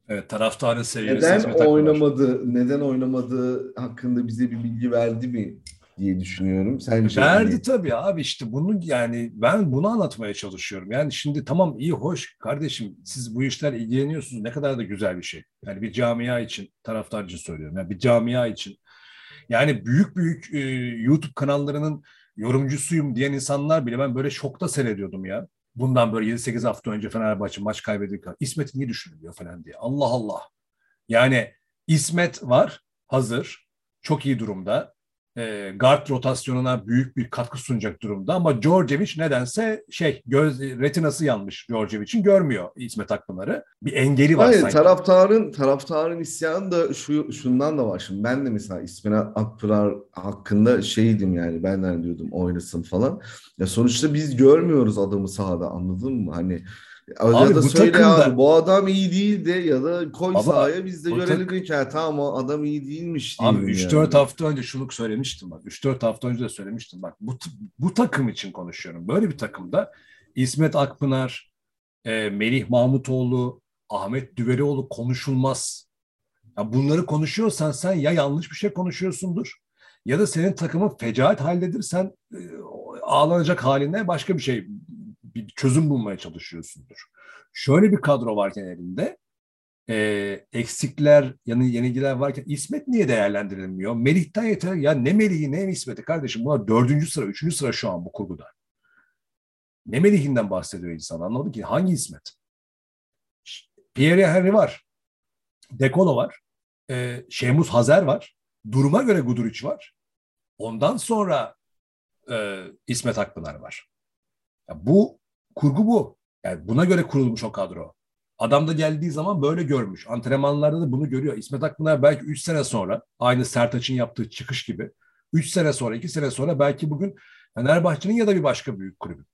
Evet taraftarın seviyesi neden oynamadı, neden oynamadı hakkında bize bir bilgi verdi mi diye düşünüyorum. Sence? Verdi hani- tabii abi işte bunu yani ben bunu anlatmaya çalışıyorum. Yani şimdi tamam iyi hoş kardeşim siz bu işler ilgileniyorsunuz ne kadar da güzel bir şey. Yani bir camia için taraftar için söylüyorum. Yani bir camia için. Yani büyük büyük e, YouTube kanallarının yorumcusuyum diyen insanlar bile ben böyle şokta seyrediyordum ya. Bundan böyle 7-8 hafta önce Fenerbahçe maç kaybedildi. İsmet niye düşünülüyor falan diye. Allah Allah. Yani İsmet var hazır. Çok iyi durumda e, guard rotasyonuna büyük bir katkı sunacak durumda ama Djordjevic nedense şey göz retinası yanmış Djordjevic'in görmüyor İsmet Akpınar'ı. Bir engeli var Hayır, sanki. taraftarın taraftarın isyanı da şu şundan da var. Şimdi ben de mesela İsmet Akpınar hakkında şeydim yani ben de diyordum oynasın falan. Ya sonuçta biz görmüyoruz adamı sahada anladın mı? Hani Abi bu söyle takımda- abi bu adam iyi değil de ya da koy Ama sahaya biz de görelim tak- ki ha, tamam o adam iyi değilmiş Abi diyelim 3-4 yani. hafta önce şunu söylemiştim bak. 3-4 hafta önce de söylemiştim bak. Bu, bu takım için konuşuyorum. Böyle bir takımda İsmet Akpınar, e, Melih Mahmutoğlu, Ahmet Düverioğlu konuşulmaz. Ya bunları konuşuyorsan sen ya yanlış bir şey konuşuyorsundur ya da senin takımın fecaat haldedir. Sen e, ağlanacak haline başka bir şey bir çözüm bulmaya çalışıyorsundur. Şöyle bir kadro varken elinde e, eksikler, yani yenilgiler varken İsmet niye değerlendirilmiyor? Melih'ten yeter. Ya ne Melih'i ne İsmet'i kardeşim? Bunlar dördüncü sıra, üçüncü sıra şu an bu kurguda. Ne Melih'inden bahsediyor insan anladın ki? Hangi İsmet? Pierre Henry var. Dekolo var. E, Şemus Hazer var. Duruma göre Guduric var. Ondan sonra e, İsmet Akpınar var. Ya bu kurgu bu. Yani buna göre kurulmuş o kadro. Adam da geldiği zaman böyle görmüş. Antrenmanlarda da bunu görüyor. İsmet Akpınar belki 3 sene sonra aynı Sertaç'ın yaptığı çıkış gibi 3 sene sonra, 2 sene sonra belki bugün Fenerbahçe'nin ya da bir başka büyük kulübün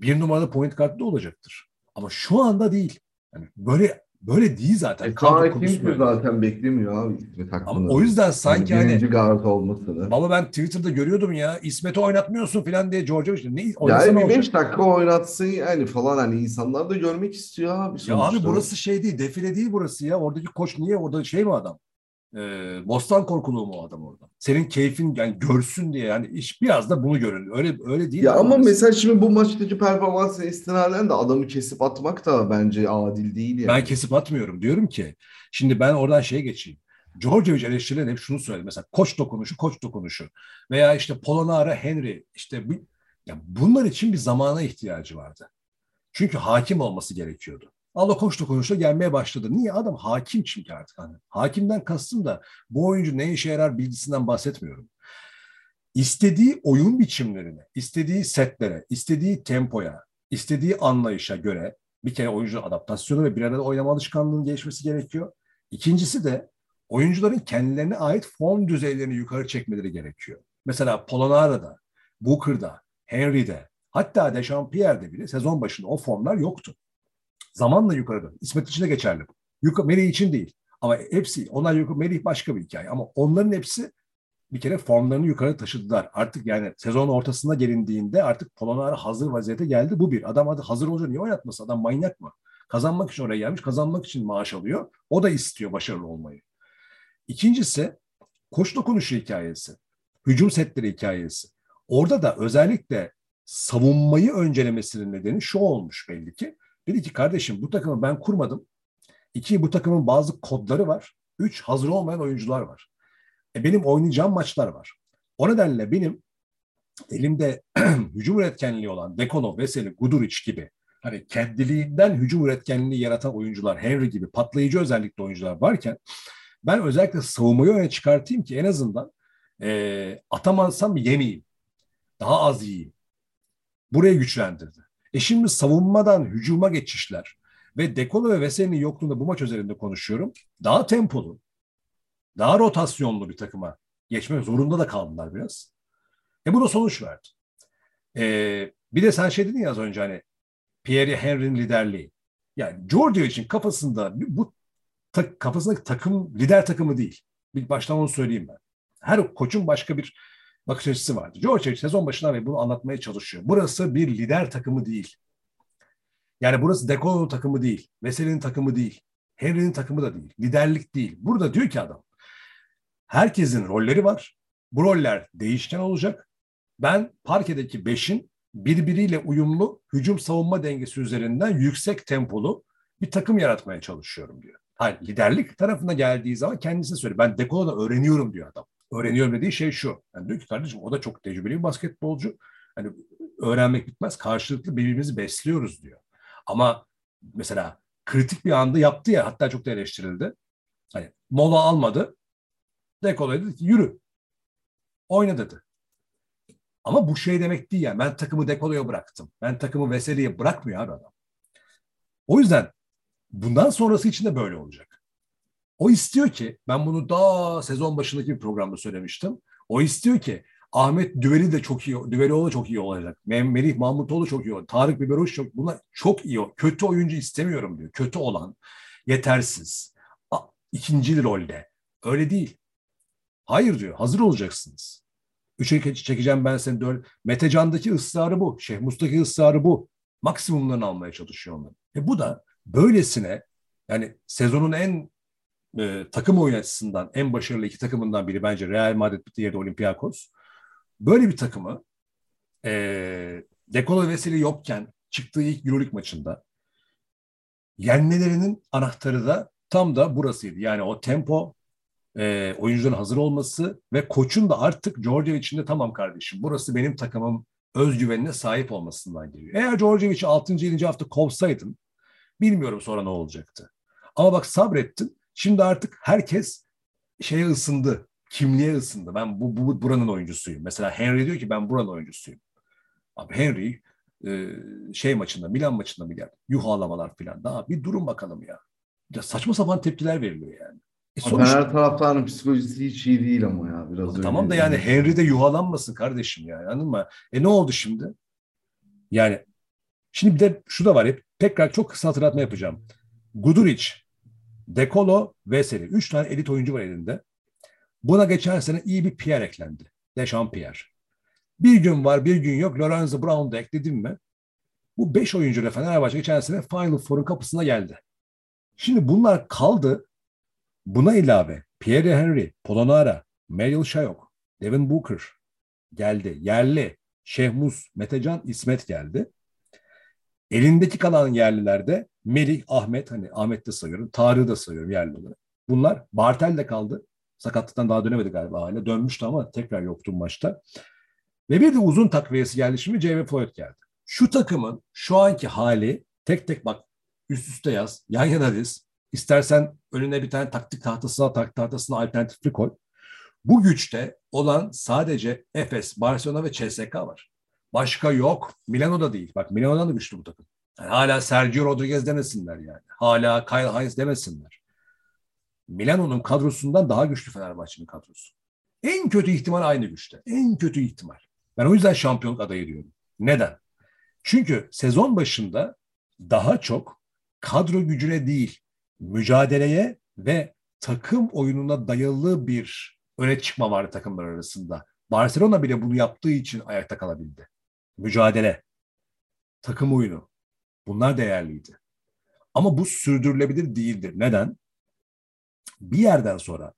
bir numaralı point kartı olacaktır. Ama şu anda değil. Yani böyle böyle değil zaten. E, Kaan kimse zaten beklemiyor abi İsmet Akpınar. Ama o yüzden sanki yani, birinci guard olmasını. Baba ben Twitter'da görüyordum ya İsmet'i oynatmıyorsun falan diye George ne yani bir beş dakika oynatsın yani falan hani insanlar da görmek istiyor abi. Sonuçta. Ya abi burası şey değil defile değil burası ya. Oradaki koç niye orada şey mi adam? E, bostan korkuluğu mu o adam orada? Senin keyfin yani görsün diye yani iş biraz da bunu görün. Öyle öyle değil. Ya ama mesela şimdi bu maçtaki performansı istinaden de adamı kesip atmak da bence adil değil yani. Ben kesip atmıyorum. Diyorum ki şimdi ben oradan şeye geçeyim. Djordjevic eleştirilen hep şunu söyledi. Mesela koç dokunuşu, koç dokunuşu. Veya işte Polonara, Henry. işte bu, yani bunlar için bir zamana ihtiyacı vardı. Çünkü hakim olması gerekiyordu. Allah koştu konuştu gelmeye başladı. Niye? Adam hakim çünkü artık. Hani. Hakimden kastım da bu oyuncu ne işe yarar bilgisinden bahsetmiyorum. İstediği oyun biçimlerine, istediği setlere, istediği tempoya, istediği anlayışa göre bir kere oyuncu adaptasyonu ve bir arada oynama alışkanlığının gelişmesi gerekiyor. İkincisi de oyuncuların kendilerine ait form düzeylerini yukarı çekmeleri gerekiyor. Mesela Polonara'da, Booker'da, Henry'de, hatta Dechampierre'de bile sezon başında o formlar yoktu. Zamanla yukarı dön. İsmet için de geçerli bu. Yukarı, Melih için değil. Ama hepsi, onlar yukarı, Melih başka bir hikaye. Ama onların hepsi bir kere formlarını yukarı taşıdılar. Artık yani sezon ortasında gelindiğinde artık Polonara hazır vaziyete geldi. Bu bir. Adam hadi hazır olunca niye oynatmasın? Adam manyak mı? Kazanmak için oraya gelmiş, kazanmak için maaş alıyor. O da istiyor başarılı olmayı. İkincisi koç dokunuşu hikayesi. Hücum setleri hikayesi. Orada da özellikle savunmayı öncelemesinin nedeni şu olmuş belli ki. Dedi ki kardeşim bu takımı ben kurmadım. İki bu takımın bazı kodları var. Üç hazır olmayan oyuncular var. E, benim oynayacağım maçlar var. O nedenle benim elimde (clears throat) hücum üretkenliği olan Dekono, Veseli, Guduric gibi hani kendiliğinden hücum üretkenliği yaratan oyuncular, Henry gibi patlayıcı özellikli oyuncular varken ben özellikle savunmayı öne çıkartayım ki en azından e, atamazsam yemeyeyim. Daha az yiyeyim. Burayı güçlendirdi. E şimdi savunmadan hücuma geçişler ve Dekolo ve Veseli'nin yokluğunda bu maç üzerinde konuşuyorum. Daha tempolu, daha rotasyonlu bir takıma geçmek zorunda da kaldılar biraz. E bu da sonuç verdi. E, bir de sen şey dedin ya az önce hani Pierre Henry'nin liderliği. Yani Giorgio için kafasında bu ta, kafasındaki takım lider takımı değil. Bir baştan onu söyleyeyim ben. Her koçun başka bir bakış açısı vardı. George sezon başından beri bunu anlatmaya çalışıyor. Burası bir lider takımı değil. Yani burası Dekolo'nun takımı değil. Veseli'nin takımı değil. Henry'nin takımı da değil. Liderlik değil. Burada diyor ki adam herkesin rolleri var. Bu roller değişken olacak. Ben parkedeki beşin birbiriyle uyumlu hücum savunma dengesi üzerinden yüksek tempolu bir takım yaratmaya çalışıyorum diyor. Hayır, liderlik tarafına geldiği zaman kendisi söylüyor. Ben Dekolo'da öğreniyorum diyor adam öğreniyorum dediği şey şu. Yani diyor ki kardeşim o da çok tecrübeli bir basketbolcu. Hani öğrenmek bitmez. Karşılıklı birbirimizi besliyoruz diyor. Ama mesela kritik bir anda yaptı ya hatta çok da eleştirildi. Hani mola almadı. Dekolo dedi ki yürü. Oyna dedi. Ama bu şey demek değil yani. Ben takımı Dekolo'ya bıraktım. Ben takımı Veseli'ye bırakmıyor abi adam. O yüzden bundan sonrası için de böyle olacak. O istiyor ki, ben bunu daha sezon başındaki bir programda söylemiştim. O istiyor ki Ahmet Düveli de çok iyi, Düvelioğlu çok iyi olacak. Melih Mahmutoğlu çok iyi olacak. Tarık Biberoş çok, bunlar çok iyi. Kötü oyuncu istemiyorum diyor. Kötü olan, yetersiz, ikinci rolde. Öyle değil. Hayır diyor, hazır olacaksınız. Üçe çekeceğim ben seni. Dört. Metecan'daki ısrarı bu. Şeyh Mustaki ısrarı bu. Maksimumlarını almaya çalışıyor onlar. E bu da böylesine yani sezonun en e, takım oyun açısından en başarılı iki takımından biri bence Real Madrid diğeri de Olympiakos. Böyle bir takımı e, Dekolo Veseli yokken çıktığı ilk Euroleague maçında yenmelerinin anahtarı da tam da burasıydı. Yani o tempo, e, oyuncuların hazır olması ve koçun da artık Georgia içinde tamam kardeşim burası benim takımım özgüvenine sahip olmasından geliyor. Eğer Djordjevic'i 6. 7. hafta kovsaydın bilmiyorum sonra ne olacaktı. Ama bak sabrettin. Şimdi artık herkes şeye ısındı. Kimliğe ısındı. Ben bu, bu buranın oyuncusuyum. Mesela Henry diyor ki ben buranın oyuncusuyum. Abi Henry e, şey maçında, Milan maçında mı geldi? Yuh ağlamalar filan. Daha bir durun bakalım ya. ya. Saçma sapan tepkiler veriliyor yani. E sonuçta... Fener taraftarının psikolojisi hiç iyi değil ama ya. Biraz öyle tamam da yani Henry de yuhalanmasın kardeşim yani anladın mı? E ne oldu şimdi? Yani şimdi bir de şu da var hep tekrar çok kısa hatırlatma yapacağım. Guduric, Dekolo, Veseli. Üç tane elit oyuncu var elinde. Buna geçen sene iyi bir Pierre eklendi. Dechampierre. Bir gün var bir gün yok. Lorenzo Brown'u da ekledim mi? Bu beş oyuncuyla Fenerbahçe geçen sene Final Four'un kapısına geldi. Şimdi bunlar kaldı. Buna ilave Pierre Henry, Polonara, Meryl Şayok, Devin Booker geldi. Yerli, Şehmus, Metecan, İsmet geldi. Elindeki kalan yerlilerde Melih, Ahmet, hani Ahmet de sayıyorum, Tarık'ı da sayıyorum yerli olarak. Bunlar Bartel de kaldı. Sakatlıktan daha dönemedi galiba hala. Dönmüştü ama tekrar yoktu maçta. Ve bir de uzun takviyesi geldi şimdi J.V. Floyd geldi. Şu takımın şu anki hali tek tek bak üst üste yaz, yan yana diz. İstersen önüne bir tane taktik tahtasına, taktik tahtasına alternatifli koy. Bu güçte olan sadece Efes, Barcelona ve CSK var. Başka yok. Milano da değil. Bak Milano'dan da güçlü bu takım. Yani hala Sergio Rodriguez demesinler yani. Hala Kyle Hayes demesinler. Milano'nun kadrosundan daha güçlü Fenerbahçe'nin kadrosu. En kötü ihtimal aynı güçte. En kötü ihtimal. Ben o yüzden şampiyonluk adayı diyorum. Neden? Çünkü sezon başında daha çok kadro gücüne değil, mücadeleye ve takım oyununa dayalı bir öne çıkma vardı takımlar arasında. Barcelona bile bunu yaptığı için ayakta kalabildi. Mücadele, takım oyunu bunlar değerliydi. Ama bu sürdürülebilir değildir. Neden? Bir yerden sonra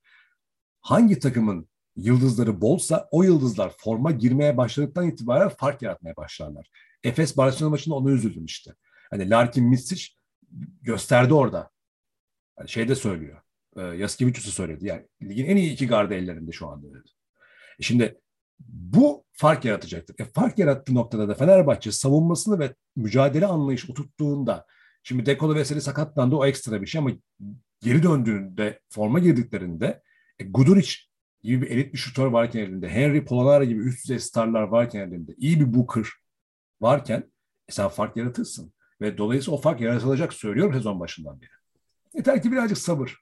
hangi takımın yıldızları bolsa o yıldızlar forma girmeye başladıktan itibaren fark yaratmaya başlarlar. Efes Barcelona maçında onu üzüldüm işte. Hani Larkin Misic gösterdi orada. Yani şeyde söylüyor. E, Yaskevicius'u söyledi. Yani ligin en iyi iki gardı ellerinde şu anda dedi. E şimdi bu fark yaratacaktır. E, fark yarattığı noktada da Fenerbahçe savunmasını ve mücadele anlayışı oturttuğunda şimdi Dekolo Veseli sakatlandı o ekstra bir şey ama geri döndüğünde forma girdiklerinde e, Guduric gibi bir elit bir şutör varken elinde, Henry Polonara gibi üst düzey starlar varken elinde, iyi bir Booker varken e sen fark yaratırsın. Ve dolayısıyla o fark yaratılacak söylüyorum sezon başından beri. Yeter ki birazcık sabır.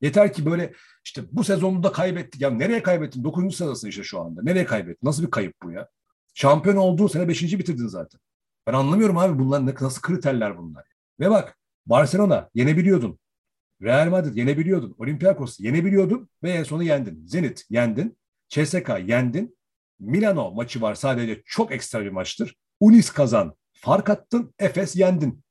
Yeter ki böyle işte bu sezonu da kaybettik. Ya nereye kaybettin? Dokuzuncu sırasın işte şu anda. Nereye kaybettin? Nasıl bir kayıp bu ya? Şampiyon olduğu sene beşinci bitirdin zaten. Ben anlamıyorum abi bunlar nasıl kriterler bunlar. Ve bak Barcelona yenebiliyordun. Real Madrid yenebiliyordun. Olympiakos yenebiliyordun ve en sonu yendin. Zenit yendin. CSK yendin. Milano maçı var sadece çok ekstra bir maçtır. Unis kazan. Fark attın. Efes yendin.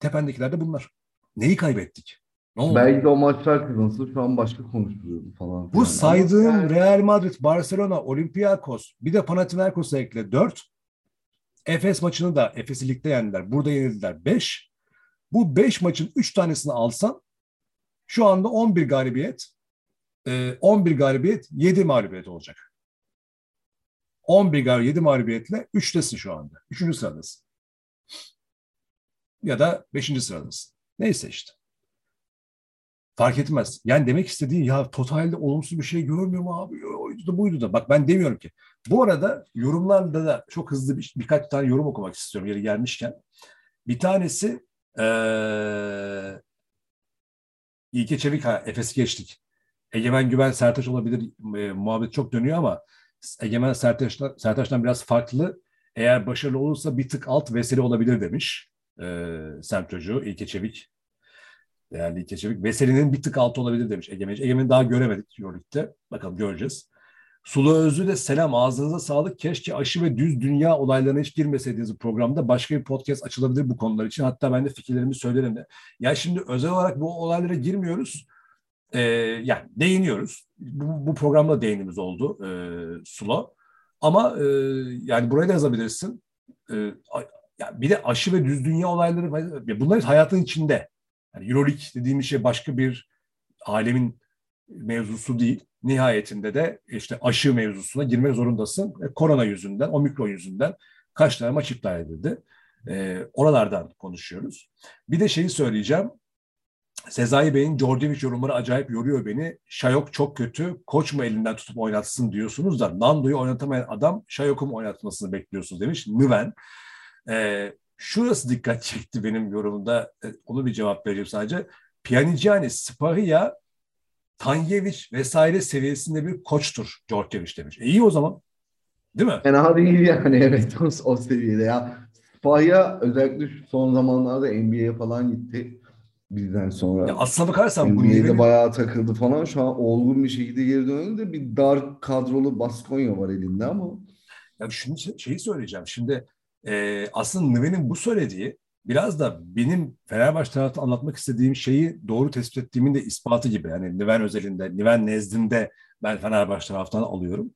Tependekiler de bunlar. Neyi kaybettik? Ne oldu? Belki de o maçlar kazansa şu an başka konuşuluyordu falan. Bu yani. saydığım Real Madrid, Barcelona, Olympiakos bir de Panathinaikos'a ekle 4. Efes maçını da Efes'i ligde yendiler. Burada yenildiler 5. Bu 5 maçın 3 tanesini alsan şu anda 11 galibiyet, 11 e, galibiyet, 7 mağlubiyet olacak. 11 galibiyet, 7 mağlubiyetle 3'tesin şu anda. 3. sıradasın. Ya da 5. sıradasın. Neyse işte. Fark etmez. Yani demek istediğin ya totalde olumsuz bir şey görmüyor mu abi? Oydu da buydu da. Bak ben demiyorum ki. Bu arada yorumlarda da çok hızlı bir, birkaç tane yorum okumak istiyorum yeri gelmişken. Bir tanesi ee, İlke Çevik, ha, Efes'i geçtik. Egemen Güven Sertaç olabilir. E, muhabbet çok dönüyor ama Egemen Sertaç'tan, Sertaç'tan biraz farklı. Eğer başarılı olursa bir tık alt vesile olabilir demiş. E, semt çocuğu İlke Çevik. Değerli İlke Çevik. Veseli'nin bir tık altı olabilir demiş Egemen. Egemen'i daha göremedik Euroleague'de. Bakalım göreceğiz. Sulu Özlü de selam ağzınıza sağlık. Keşke aşı ve düz dünya olaylarına hiç girmeseydiniz programda. Başka bir podcast açılabilir bu konular için. Hatta ben de fikirlerimi söylerim de. Ya şimdi özel olarak bu olaylara girmiyoruz. Ee, yani değiniyoruz. Bu, bu programda değinimiz oldu e, Sulu. Ama e, yani buraya da yazabilirsin. E, ya bir de aşı ve düz dünya olayları bunlar hayatın içinde. Yani Euroleague dediğimiz şey başka bir alemin mevzusu değil. Nihayetinde de işte aşı mevzusuna girmek zorundasın. E, korona yüzünden, omikron yüzünden kaç tane maç iptal edildi. E, oralardan konuşuyoruz. Bir de şeyi söyleyeceğim. Sezai Bey'in Djordjevic yorumları acayip yoruyor beni. Şayok çok kötü, koç mu elinden tutup oynatsın diyorsunuz da Nando'yu oynatamayan adam Şayok'u mu oynatmasını bekliyorsunuz demiş. Nüven. Ee, şurası dikkat çekti benim yorumumda. Ee, onu bir cevap vereceğim sadece. Pjanic, Spahia, Tanyevic vesaire seviyesinde bir koçtur Djordjevic demiş. E iyi o zaman. Değil mi? Fena değil yani (laughs) evet o, o seviyede ya. Spahia özellikle şu son zamanlarda NBA'ye falan gitti bizden sonra. Ya aslına bakarsan bu NBA'de bayağı takıldı falan. Şu an olgun bir şekilde geri döndü de bir dar kadrolu Baskonya var elinde ama. Ya şimdi şeyi söyleyeceğim. Şimdi e, aslında Nüve'nin bu söylediği biraz da benim Fenerbahçe tarafı anlatmak istediğim şeyi doğru tespit ettiğimin de ispatı gibi. Yani Niven özelinde, Niven nezdinde ben Fenerbahçe taraftan alıyorum.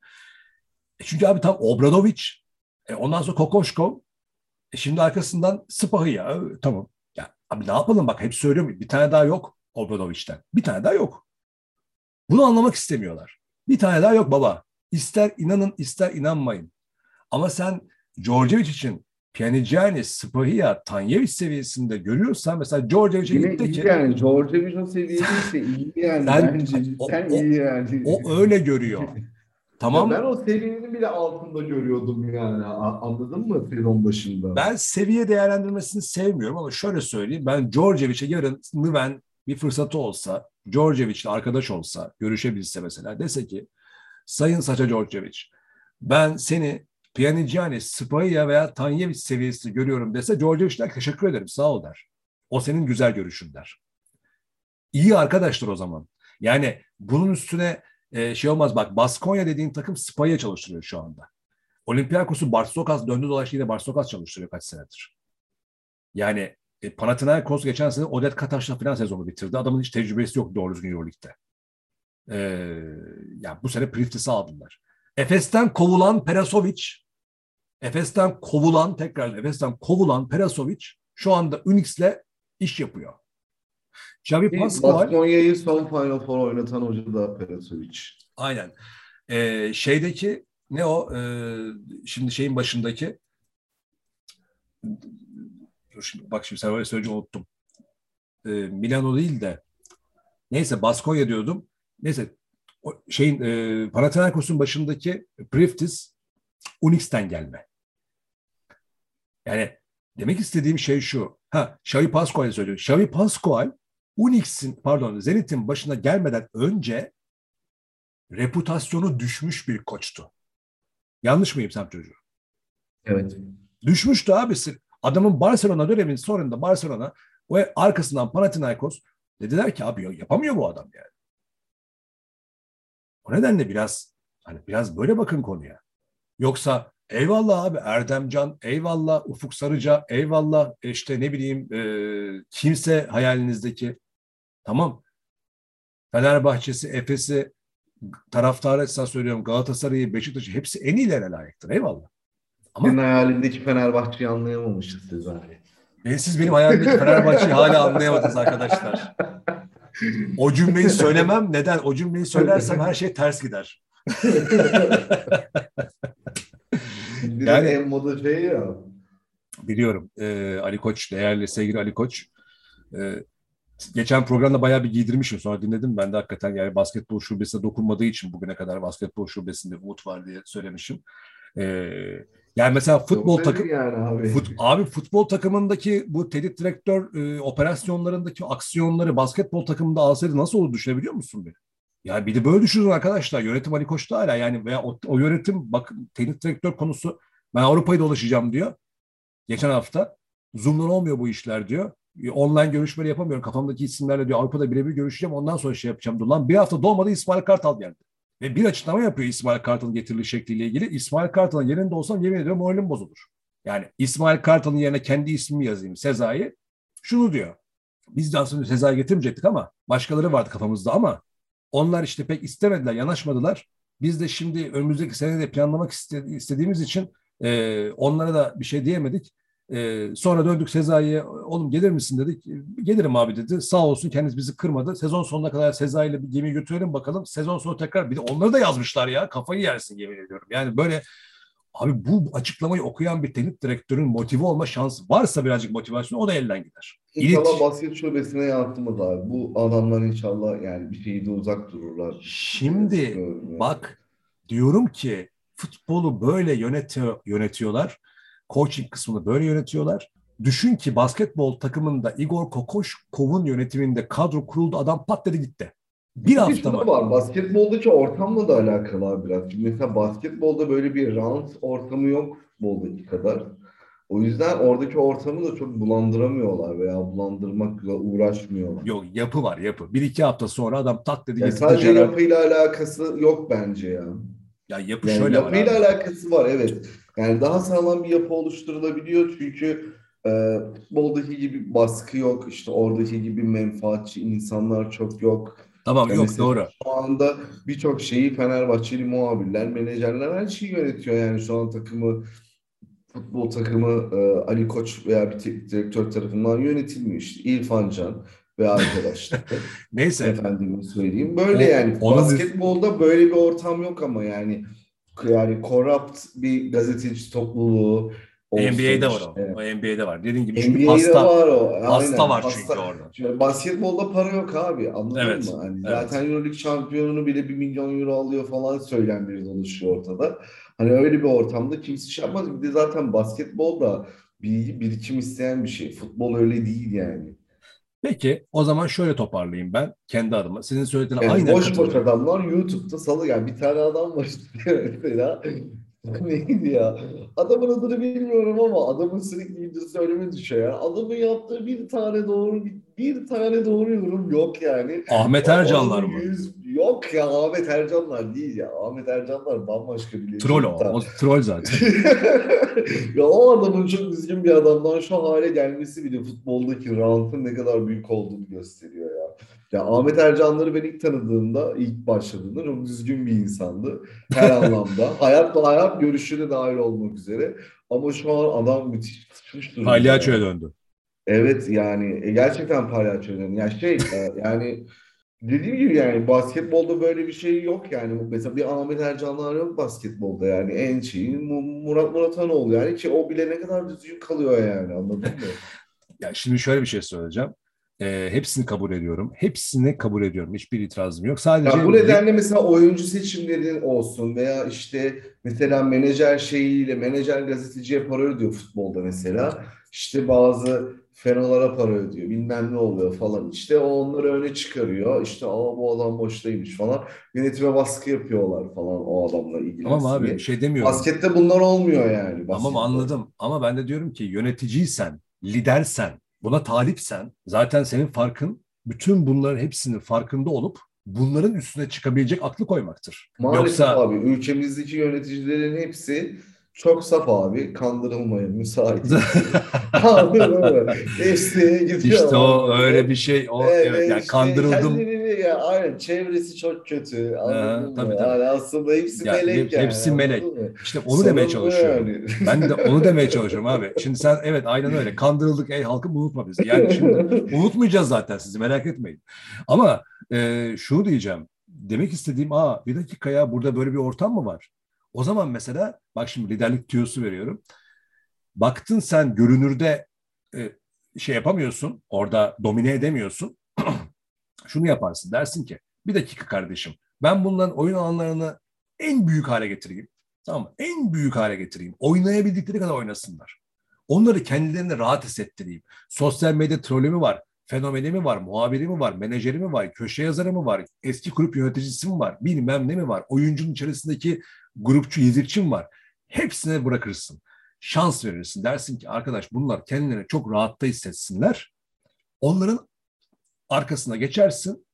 E çünkü abi tam Obradovic, e ondan sonra Kokoşkov, e şimdi arkasından Spahı ya. Tamam. Ya abi ne yapalım bak hep söylüyorum. Bir tane daha yok Obradovic'ten. Bir tane daha yok. Bunu anlamak istemiyorlar. Bir tane daha yok baba. İster inanın ister inanmayın. Ama sen Djordjevic için Pjanigiani, Spahia, Tanyevic seviyesinde görüyorsan mesela Djordjevic'e gitti ki... yani Djordjevic o seviyedeyse (laughs) iyi yani sen, bence. O, sen o, iyi yani. O öyle görüyor. (laughs) Tamam. Ya ben o seviyenin bile altında görüyordum yani. Anladın mı sezon başında? Ben seviye değerlendirmesini sevmiyorum ama şöyle söyleyeyim. Ben Djordjevic'e yarın ben bir fırsatı olsa, Djordjevic'le arkadaş olsa, görüşebilse mesela dese ki Sayın Saça Djordjevic ben seni Pjanigiani, Spahia veya Tanyevic seviyesi görüyorum dese Djordjevic der teşekkür ederim sağ ol der. O senin güzel görüşün der. İyi arkadaştır o zaman. Yani bunun üstüne e, şey olmaz bak Baskonya dediğin takım Spahia çalıştırıyor şu anda. Olympiakos'u Barsokas döndü dolaştı yine Barsokas çalıştırıyor kaç senedir. Yani e, Panathinaikos geçen sene Odet Kataş'la falan sezonu bitirdi. Adamın hiç tecrübesi yok doğru düzgün Euroleague'de. Ee, yani bu sene Priftis'i aldılar. Efes'ten kovulan Perasovic, Efes'ten kovulan, tekrar Efes'ten kovulan Perasovic şu anda Unix'le iş yapıyor. Xavi Pascual... Baskonya'yı son Final Four oynatan hoca da Perasovic. Aynen. Ee, şeydeki ne o? Ee, şimdi şeyin başındaki Dur şimdi, bak şimdi sen öyle söyleyince unuttum. Ee, Milano değil de neyse Baskonya diyordum. Neyse o şeyin e, Panathinaikos'un başındaki Priftis Unix'ten gelme. Yani demek istediğim şey şu. Ha, Xavi Pascual'e söylüyor. Xavi Pascual Unix'in pardon Zenit'in başına gelmeden önce reputasyonu düşmüş bir koçtu. Yanlış mıyım sen çocuğu? Evet. Düşmüştü abisi. Adamın Barcelona döneminin sonunda Barcelona ve arkasından Panathinaikos dediler ki abi yapamıyor bu adam yani. O nedenle biraz hani biraz böyle bakın konuya. Yoksa eyvallah abi Erdemcan, eyvallah Ufuk Sarıca, eyvallah işte ne bileyim e, kimse hayalinizdeki tamam Fenerbahçe'si, Efes'i, taraftarı esas söylüyorum Galatasaray'ı, Beşiktaş'ı hepsi en iyilere layıktır. Eyvallah. Ama Senin hayalindeki Fenerbahçe'yi anlayamamışız siz abi. Ben siz benim hayalimdeki Fenerbahçe'yi hala anlayamadınız arkadaşlar. O cümleyi söylemem. Neden? O cümleyi söylersem her şey ters gider. (laughs) (laughs) yani en moda şey ya. Biliyorum. Ee, Ali Koç, değerli sevgili Ali Koç. Ee, geçen programda bayağı bir giydirmişim. Sonra dinledim. Ben de hakikaten yani basketbol şubesine dokunmadığı için bugüne kadar basketbol şubesinde umut var diye söylemişim. Ee, yani mesela futbol takım yani abi. Fut, abi futbol takımındaki bu telit direktör e, operasyonlarındaki aksiyonları basketbol takımında alsaydı nasıl olur düşünebiliyor musun beni? Yani bir de böyle düşünün arkadaşlar. Yönetim Ali Koç'ta hala yani veya o, o yönetim bak telit direktör konusu ben Avrupa'yı dolaşacağım diyor. Geçen hafta Zoom'dan olmuyor bu işler diyor. E, online görüşmeleri yapamıyorum. Kafamdaki isimlerle diyor Avrupa'da birebir görüşeceğim ondan sonra şey yapacağım. Dur lan bir hafta dolmadı İsmail Kartal geldi. Ve bir açıklama yapıyor İsmail Kartal'ın getirili şekliyle ilgili. İsmail Kartal'ın yerinde olsam yemin ediyorum moralim bozulur. Yani İsmail Kartal'ın yerine kendi ismimi yazayım Sezai. Şunu diyor. Biz de aslında Sezai getirmeyecektik ama başkaları vardı kafamızda ama onlar işte pek istemediler, yanaşmadılar. Biz de şimdi önümüzdeki sene de planlamak istediğimiz için e, onlara da bir şey diyemedik. Ee, sonra döndük Sezai'ye oğlum gelir misin dedik. Gelirim abi dedi. Sağ olsun kendisi bizi kırmadı. Sezon sonuna kadar Sezai ile bir gemi götürelim bakalım. Sezon sonu tekrar bir de onları da yazmışlar ya. Kafayı yersin yemin ediyorum. Yani böyle abi bu açıklamayı okuyan bir teknik direktörün motive olma şansı varsa birazcık motivasyon o da elden gider. İnşallah İlit- basket şubesine yansımaz abi. Bu adamlar inşallah yani bir şeyde uzak dururlar. Şimdi yani. bak diyorum ki futbolu böyle yönetiyor, yönetiyorlar. Coaching kısmını böyle yönetiyorlar. Düşün ki basketbol takımında Igor Kokoşkov'un yönetiminde kadro kuruldu. Adam pat dedi gitti. Bir hafta mı? var. Basketboldaki ortamla da alakalı abi biraz. Şimdi mesela basketbolda böyle bir round ortamı yok futboldaki kadar. O yüzden oradaki ortamı da çok bulandıramıyorlar veya bulandırmakla uğraşmıyorlar. Yok yapı var yapı. Bir iki hafta sonra adam tak dedi getirdi sadece Gerard. yapıyla alakası yok bence ya. Ya yapı Yani şöyle var yapıyla alakası var evet. Yani daha sağlam bir yapı oluşturulabiliyor çünkü e, futboldaki gibi baskı yok. İşte oradaki gibi menfaatçi insanlar çok yok. Tamam Yani yok doğru. Şu anda birçok şeyi Fenerbahçeli muhabirler, menajerler her şeyi yönetiyor. Yani şu an takımı, futbol takımı e, Ali Koç veya bir teknik direktör tarafından yönetilmiyor işte. İrfan Can ve arkadaşlar. (laughs) Neyse Efendime söyleyeyim. Böyle O- yani biz- basketbolda böyle bir ortam yok ama yani yani corrupt bir gazeteci topluluğu olsun NBA'de var o. işte. O NBA'de var. Dediğin gibi çünkü NBA'de pasta, var o. pasta Aynen. var Pasta- çünkü orada. Şöyle basketbolda para yok abi anladın Evet, mı? Hani evet. Zaten Euroleague şampiyonunu bile bir milyon euro alıyor falan söylemleri dolaşıyor ortada. Hani öyle bir ortamda kimse şey yapmaz. Bir de zaten basketbol da bilgi birikim isteyen bir şey. Futbol öyle değil yani. Peki o zaman şöyle toparlayayım ben kendi adıma. Sizin söylediğine Yani aynen boş boş adamlar YouTube'da salı yani bir tane adam var (laughs) mesela (laughs) neydi ya adamın adını bilmiyorum ama adamın sürekli videosu önüme düşüyor ya adamın yaptığı bir tane doğru bir, bir tane doğru yorum yok yani Ahmet Ercanlar mı? Yüz- Yok ya Ahmet Ercanlar değil ya. Ahmet Ercanlar bambaşka bir Troll o. O troll zaten. (laughs) ya o adamın çok düzgün bir adamdan şu hale gelmesi bile futboldaki rantın ne kadar büyük olduğunu gösteriyor ya. Ya Ahmet Ercanları ben ilk tanıdığımda, ilk başladığında çok düzgün bir insandı. Her (laughs) anlamda. Hayatla hayat görüşüne dahil olmak üzere. Ama şu an adam müthiş tutmuş durumda. Palyaçoya döndü. Evet yani e, gerçekten palyaço önemli. Yani şey e, yani dediğim gibi yani basketbolda böyle bir şey yok yani. Mesela bir Ahmet Ercanlar yok basketbolda yani. En şeyi Mu- Murat Muratanoğlu yani ki o bile ne kadar düzgün kalıyor yani anladın mı? (laughs) Ya şimdi şöyle bir şey söyleyeceğim. Ee, hepsini kabul ediyorum. Hepsini kabul ediyorum. Hiçbir itirazım yok. Sadece Ya bu nedenle mesela oyuncu seçimlerin olsun veya işte mesela menajer şeyiyle menajer gazeteciye para ödüyor futbolda mesela. İşte bazı fenolara para ödüyor. Bilmem ne oluyor falan. İşte o onları öne çıkarıyor. İşte Aa, bu adam boştaymış falan. Yönetime baskı yapıyorlar falan o adamla ilgili. Tamam abi şey demiyorum. Baskette bunlar olmuyor yani. Tamam basketbol. anladım. Ama ben de diyorum ki yöneticiysen, lidersen, buna talipsen zaten senin farkın bütün bunların hepsinin farkında olup bunların üstüne çıkabilecek aklı koymaktır. Maalesef Yoksa abi ülkemizdeki yöneticilerin hepsi çok saf abi. Kandırılmaya müsait. (laughs) Mı? Hepsi gidiyor. işte o öyle bir şey. O Evet, evet, yani işte kandırıldım. Ya, aynen çevresi çok kötü. Anladın tabii, mı? tabii. Yani aslında hepsi Ya, melek yani. hepsi melek. İşte onu demeye Sorun bu çalışıyorum. yani. (laughs) Ben de onu demeye çalışıyorum abi. Şimdi sen evet aynen öyle. Kandırıldık ey halkım unutma bizi. Yani şimdi (laughs) unutmayacağız zaten sizi merak etmeyin. Ama e, şunu diyeceğim. Demek istediğim aa bir dakika ya burada böyle bir ortam mı var? O zaman mesela bak şimdi liderlik tüyosu veriyorum. Baktın sen görünürde e, şey yapamıyorsun. Orada domine edemiyorsun. (clears throat) Şunu yaparsın. Dersin ki bir dakika kardeşim. Ben bunların oyun alanlarını en büyük hale getireyim. Tamam? En büyük hale getireyim. Oynayabildikleri kadar oynasınlar. Onları kendilerine rahat hissettireyim. Sosyal medya trolü mü var? Fenomeni mi var? Muhabiri mi var? Menajeri mi var? Köşe yazarı mı var? Eski kulüp yöneticisi mi var? Bilmem ne mi var? Oyuncunun içerisindeki grupçu, yedikçi mi var? Hepsine bırakırsın. Şans verirsin. Dersin ki arkadaş bunlar kendilerini çok rahatta hissetsinler. Onların arkasına geçersin.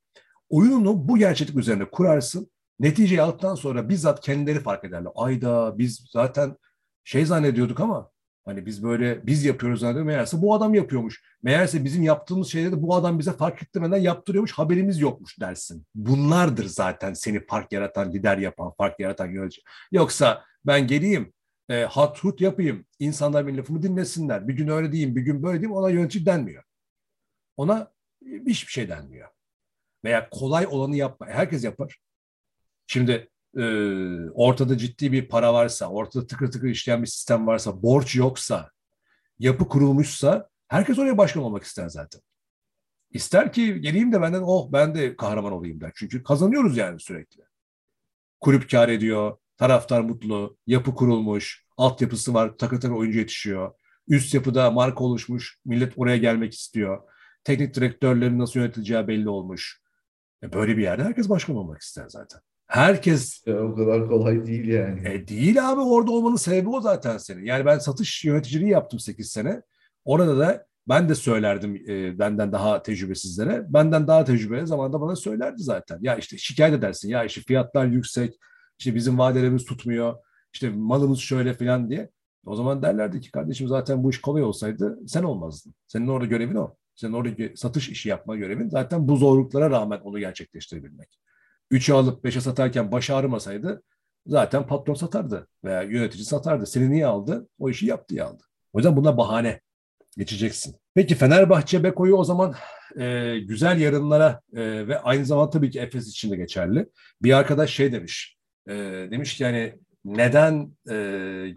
Oyununu bu gerçeklik üzerine kurarsın. Neticeyi aldıktan sonra bizzat kendileri fark ederler. Ayda biz zaten şey zannediyorduk ama hani biz böyle biz yapıyoruz zannediyorduk. Meğerse bu adam yapıyormuş. Meğerse bizim yaptığımız şeyleri bu adam bize fark ettirmeden yaptırıyormuş. Haberimiz yokmuş dersin. Bunlardır zaten seni fark yaratan, lider yapan, fark yaratan yönetici. Yoksa ben geleyim e, hat hut yapayım. İnsanlar benim lafımı dinlesinler. Bir gün öyle diyeyim, bir gün böyle diyeyim. Ona yönetici denmiyor. Ona hiçbir şey denmiyor. Veya kolay olanı yapma. Herkes yapar. Şimdi e, ortada ciddi bir para varsa, ortada tıkır tıkır işleyen bir sistem varsa, borç yoksa, yapı kurulmuşsa herkes oraya başkan olmak ister zaten. İster ki geleyim de benden oh ben de kahraman olayım der. Çünkü kazanıyoruz yani sürekli. Kulüp kar ediyor, taraftar mutlu, yapı kurulmuş, altyapısı var, takır takır oyuncu yetişiyor. Üst yapıda marka oluşmuş, millet oraya gelmek istiyor. Teknik direktörlerin nasıl yönetileceği belli olmuş. E böyle bir yerde herkes başkan olmak ister zaten. Herkes Ya, o kadar kolay değil yani. e, değil abi orada olmanın sebebi o zaten senin. Yani ben satış yöneticiliği yaptım 8 sene. Orada da ben de söylerdim e, benden daha tecrübesizlere. Benden daha tecrübeli zamanda bana söylerdi zaten. Ya işte şikayet edersin. Ya işte fiyatlar yüksek. işte bizim vadelerimiz tutmuyor. işte malımız şöyle falan diye. O zaman derlerdi ki kardeşim zaten bu iş kolay olsaydı sen olmazdın. Senin orada görevin o. Senin orada gö- satış işi yapma görevin zaten bu zorluklara rağmen onu gerçekleştirebilmek. 3'e alıp 5'e satarken başı ağrımasaydı zaten patron satardı veya yönetici satardı. Seni niye aldı? O işi yaptı diye aldı. O yüzden buna bahane geçeceksin. Peki Fenerbahçe Beko'yu o zaman e, güzel yarınlara e, ve aynı zamanda tabii ki Efes için de geçerli. Bir arkadaş şey demiş. E, demiş ki yani neden e,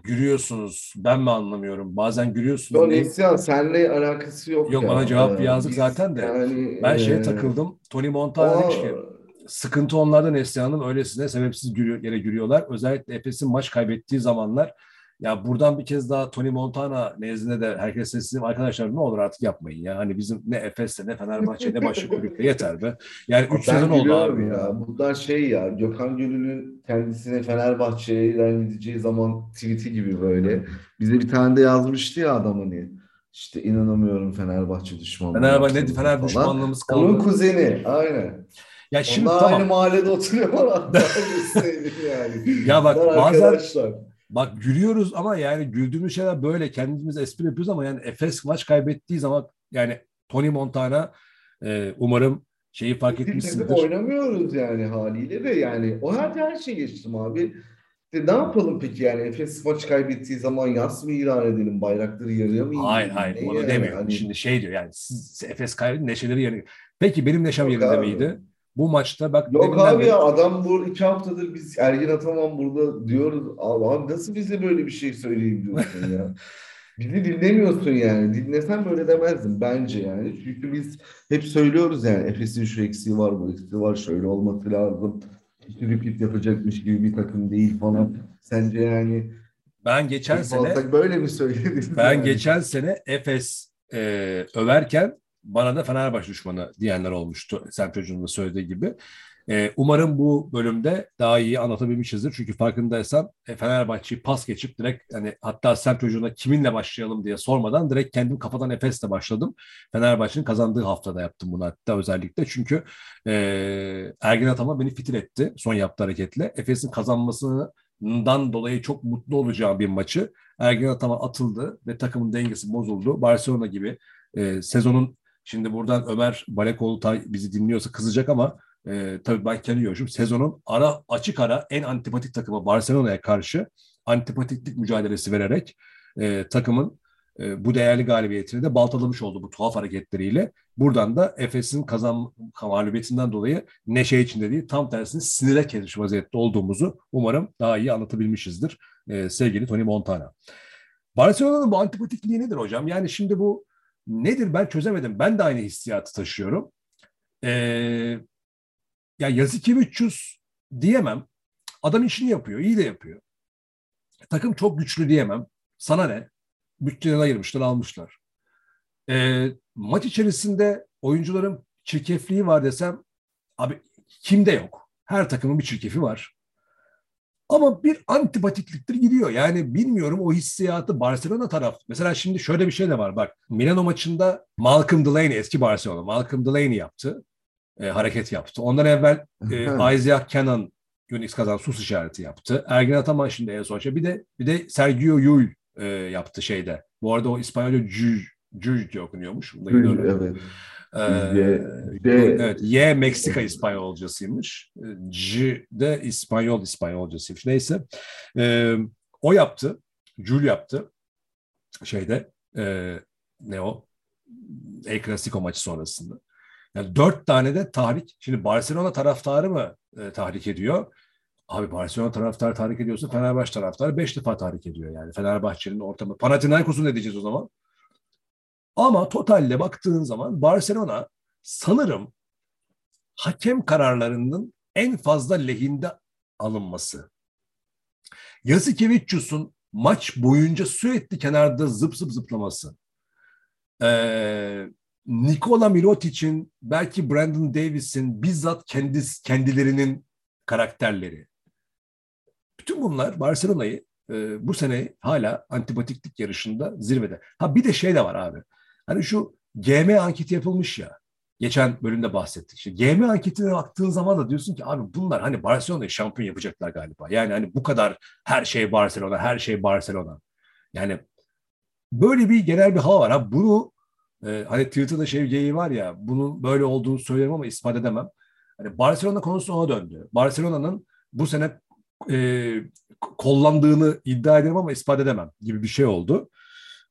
gülüyorsunuz? Ben mi anlamıyorum? Bazen gülüyorsunuz. Yok Ne- Neslihan seninle alakası yok Yok, ya. bana cevap Ee, yazdık biz zaten de. yani, Ben şeye e, takıldım. Tony Montana demiş ki o- sıkıntı onlarda Neslihan Hanım öylesine sebepsiz gülüyor, yere gülüyorlar. Özellikle Efes'in maç kaybettiği zamanlar ya buradan bir kez daha Tony Montana nezdinde de herkes sesleneyim arkadaşlar ne olur artık yapmayın ya. Hani bizim ne Efes'te ne Fenerbahçe ne başka kulüpte yeter be. Yani 3 Ben sezon oldu abi ya. ya. Bundan şey ya Gökhan Gönül'ün kendisine Fenerbahçe'den gideceği zaman tweet'i gibi böyle. Bize bir tane de yazmıştı ya adam hani. İşte inanamıyorum Fenerbahçe düşmanlığı. Fenerbahçe ne Fener falan. düşmanlığımız Onun kaldı. kuzeni aynen. Ya şimdi Onlar tamam. aynı mahallede oturuyorlar. (laughs) Öyle yani. Ya bak, Bunlar bazen- arkadaşlar. Bak gülüyoruz ama yani güldüğümüz şeyler böyle kendimiz espri yapıyoruz ama yani Efes maç kaybettiği zaman yani Tony Montana e, umarım şeyi fark Biz etmişsindir. oynamıyoruz yani haliyle de yani o her her şey geçtim abi. İşte ne yapalım peki yani Efes maç kaybettiği zaman yas mı ilan edelim bayrakları yarıya mı Hayır hayır onu yani? demiyor. Hani- Şimdi şey diyor yani siz Efes kaybedin neşeleri yerine. Peki benim neşem Yok yerinde abi. miydi? Bu maçta bak Yok abi beri- ya adam bu iki haftadır biz Ergin Ataman burada diyoruz. Abi, abi nasıl bize böyle bir şey söyleyeyim diyorsun ya. (laughs) Bizi dinlemiyorsun yani. Dinlesen böyle demezdin bence yani. Çünkü biz hep söylüyoruz yani Efes'in şu eksiği var, bu eksiği var, şöyle olması lazım. Hiç repeat yapacakmış gibi bir takım değil falan. Sence yani ben geçen sene böyle mi söylediniz? ben yani? geçen sene Efes e, överken bana da Fenerbahçe düşmanı diyenler olmuştu. Sen çocuğun da söylediği gibi. E, umarım bu bölümde daha iyi anlatabilmişizdir. Çünkü farkındaysan e, Fenerbahçe'yi pas geçip direkt hani hatta sen çocuğuna kiminle başlayalım diye sormadan direkt kendim kafadan Efes'le başladım. Fenerbahçe'nin kazandığı haftada yaptım bunu hatta özellikle. Çünkü e, Ergin Ataman beni fitil etti son yaptığı hareketle. Efes'in kazanmasından dolayı çok mutlu olacağım bir maçı Ergin Ataman atıldı ve takımın dengesi bozuldu. Barcelona gibi e, sezonun şimdi buradan Ömer Balekoğlu bizi dinliyorsa kızacak ama e, tabii ben kendi görüşüm. Sezonun ara açık ara en antipatik takımı Barcelona'ya karşı antipatiklik mücadelesi vererek e, takımın e, bu değerli galibiyetini de baltalamış oldu bu tuhaf hareketleriyle. Buradan da Efes'in kazan mağlubiyetinden dolayı neşe içinde değil tam tersine sinire kesmiş vaziyette olduğumuzu umarım daha iyi anlatabilmişizdir e, sevgili Tony Montana. Barcelona'nın bu antipatikliği nedir hocam? Yani şimdi bu nedir ben çözemedim. Ben de aynı hissiyatı taşıyorum. Ee, ya Yazikevicius diyemem. Adam işini yapıyor, iyi de yapıyor. Takım çok güçlü diyemem. Sana ne? Bütçeden ayırmışlar, almışlar. Ee, maç içerisinde oyuncuların çirkefliği var desem, abi kimde yok? Her takımın bir çirkefi var. Ama bir antipatikliktir gidiyor. Yani bilmiyorum o hissiyatı Barcelona taraf. Mesela şimdi şöyle bir şey de var. Bak Milano maçında Malcolm Delaney eski Barcelona. Malcolm Delaney yaptı. E, hareket yaptı. Ondan evvel e, Isaiah Kenan Unix kazan sus işareti yaptı. Ergin Ataman şimdi en son şey. Bir de bir de Sergio Yul e, yaptı şeyde. Bu arada o İspanyolca Juj Juj diye okunuyormuş. Bunu. Evet. Ee, Y- Y, evet, Y Meksika İspanyolcasıymış. J de İspanyol İspanyolcasıymış. Neyse. Ee, o yaptı. Jul yaptı. Şeyde e, ne o? El Clasico maçı sonrasında. Yani dört tane de tahrik. Şimdi Barcelona taraftarı mı e, tahrik ediyor? Abi Barcelona taraftarı tahrik ediyorsa Fenerbahçe taraftarı beş defa tahrik ediyor yani. Fenerbahçe'nin ortamı. Panathinaikos'u ne diyeceğiz o zaman? Ama totalde baktığın zaman Barcelona sanırım hakem kararlarının en fazla lehinde alınması. Yasikevicius'un maç boyunca sürekli kenarda zıp zıp zıplaması. Ee, Nikola Mirotic'in belki Brandon Davis'in bizzat kendis, kendilerinin karakterleri. Bütün bunlar Barcelona'yı e, bu sene hala antipatiklik yarışında zirvede. Ha bir de şey de var abi. Hani şu GM anketi yapılmış ya. Geçen bölümde bahsettik. İşte GM anketine baktığın zaman da diyorsun ki abi bunlar hani Barcelona'yı şampiyon yapacaklar galiba. Yani hani bu kadar her şey Barcelona, her şey Barcelona. Yani böyle bir genel bir hava var. Ha bunu e, hani Twitter'da şey geyiği var ya bunun böyle olduğunu söylerim ama ispat edemem. Hani Barcelona konusu ona döndü. Barcelona'nın bu sene e, kollandığını iddia ederim ama ispat edemem gibi bir şey oldu.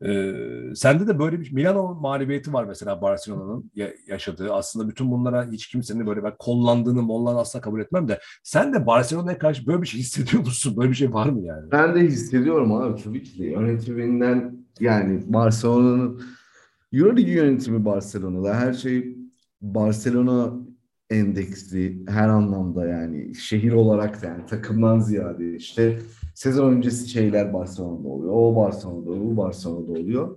Ee, sende de böyle bir Milano mağlubiyeti var mesela Barcelona'nın yaşadığı. Aslında bütün bunlara hiç kimsenin böyle ben kollandığını mollan asla kabul etmem de sen de Barcelona'ya karşı böyle bir şey hissediyor musun? Böyle bir şey var mı yani? Ben de hissediyorum abi tabii ki de. Yönetiminden yani Barcelona'nın Euroligi yönetimi Barcelona'da her şey Barcelona endeksli her anlamda yani şehir olarak yani takımdan ziyade işte sezon öncesi şeyler Barcelona'da oluyor. O Barcelona'da oluyor, bu Barcelona'da oluyor.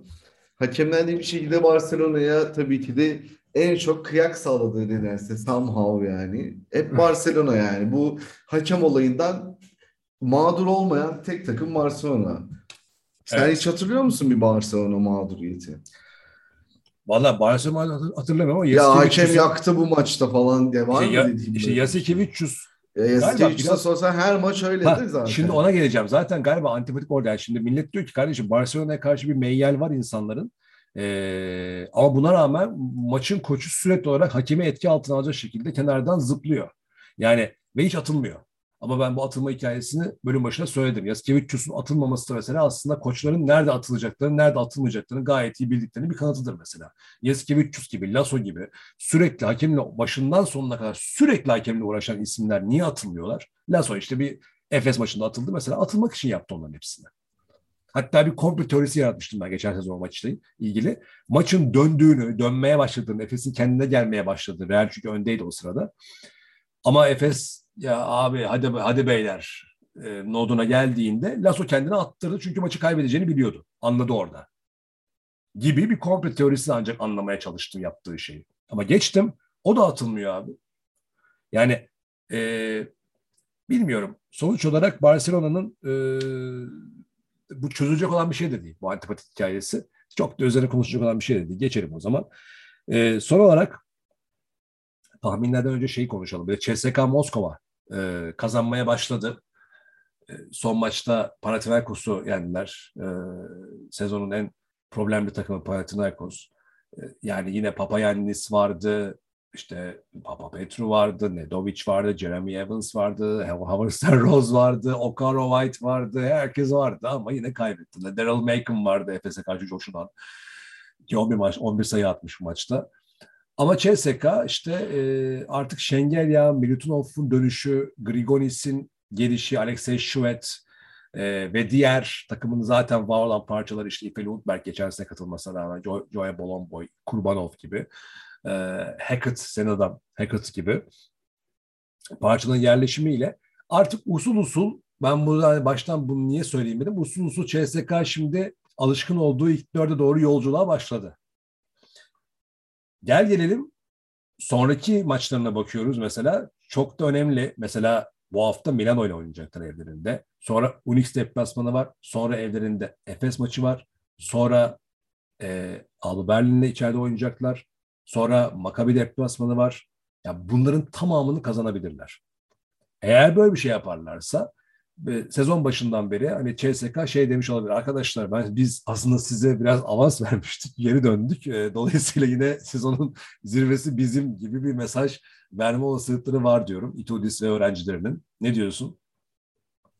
Hakemler de bir şekilde Barcelona'ya tabii ki de en çok kıyak sağladığı nedense somehow yani. Hep (laughs) Barcelona yani. Bu hakem olayından mağdur olmayan tek takım Barcelona. Sen evet. hiç hatırlıyor musun bir Barcelona mağduriyeti? Valla Barcelona hatırlamıyorum ama Ya hakem yaktı bu maçta falan diye var işte, mı dediğim İşte Yasikevicius Yasikevicius'a sorsan her maç öyleydi ha, zaten. Şimdi ona geleceğim. Zaten galiba antipatik orada. Yani şimdi millet diyor ki kardeşim Barcelona'ya karşı bir meyyal var insanların. Ee, ama buna rağmen maçın koçu sürekli olarak hakemi etki altına alacak şekilde kenardan zıplıyor. Yani ve hiç atılmıyor. Ama ben bu atılma hikayesini bölüm başında söyledim. Yaskevicius'un atılmaması da mesela aslında koçların nerede atılacaklarını, nerede atılmayacaklarını gayet iyi bildiklerini bir kanıtıdır mesela. Yaskevicius gibi, Lasso gibi sürekli hakemle başından sonuna kadar sürekli hakemle uğraşan isimler niye atılmıyorlar? Lasso işte bir Efes maçında atıldı mesela atılmak için yaptı onların hepsini. Hatta bir komplo teorisi yaratmıştım ben geçen sezon maçla ilgili. Maçın döndüğünü, dönmeye başladığını, Efes'in kendine gelmeye başladığı, Real çünkü öndeydi o sırada. Ama Efes ya abi hadi hadi beyler e, noduna geldiğinde Lasso kendini attırdı çünkü maçı kaybedeceğini biliyordu. Anladı orada. Gibi bir komple teorisi ancak anlamaya çalıştım yaptığı şeyi. Ama geçtim. O da atılmıyor abi. Yani e, bilmiyorum. Sonuç olarak Barcelona'nın e, bu çözülecek olan bir şey de değil. Bu antipatik hikayesi. Çok da üzerine konuşacak olan bir şey de değil. Geçelim o zaman. E, son olarak tahminlerden önce şeyi konuşalım. Bir de CSK Moskova e, kazanmaya başladı. E, son maçta Panathinaikos'u yendiler. E, sezonun en problemli takımı Panathinaikos. E, yani yine Papayannis vardı, işte Papa Petru vardı, Nedovic vardı, Jeremy Evans vardı, Howard (laughs) Rose vardı, Okaro White vardı, herkes vardı ama yine kaybettiler. Daryl Macon vardı Efes'e karşı coşulan. Ki 11 maç 11 sayı atmış maçta. Ama CSK işte e, artık Şengelya, Milutunov'un dönüşü, Grigonis'in gelişi, Alexey Şuvet e, ve diğer takımın zaten var olan parçalar işte İpe Lundberg geçen sene katılmasına rağmen jo Joya Bolomboy, Kurbanov gibi, e, Hackett, Senadam Hackett gibi parçaların yerleşimiyle artık usul usul ben burada hani baştan bunu niye söyleyeyim dedim. Usul usul CSK şimdi alışkın olduğu ilk dörde doğru yolculuğa başladı. Gel gelelim sonraki maçlarına bakıyoruz mesela. Çok da önemli. Mesela bu hafta Milano ile oynayacaklar evlerinde. Sonra Unix deplasmanı var. Sonra evlerinde Efes maçı var. Sonra e, Alba Berlin'le içeride oynayacaklar. Sonra Maccabi deplasmanı var. Ya bunların tamamını kazanabilirler. Eğer böyle bir şey yaparlarsa sezon başından beri hani CSK şey demiş olabilir. Arkadaşlar ben biz aslında size biraz avans (laughs) vermiştik. Geri döndük. E, dolayısıyla yine sezonun zirvesi bizim gibi bir mesaj verme olasılıkları var diyorum. İTODİS ve öğrencilerinin. Ne diyorsun?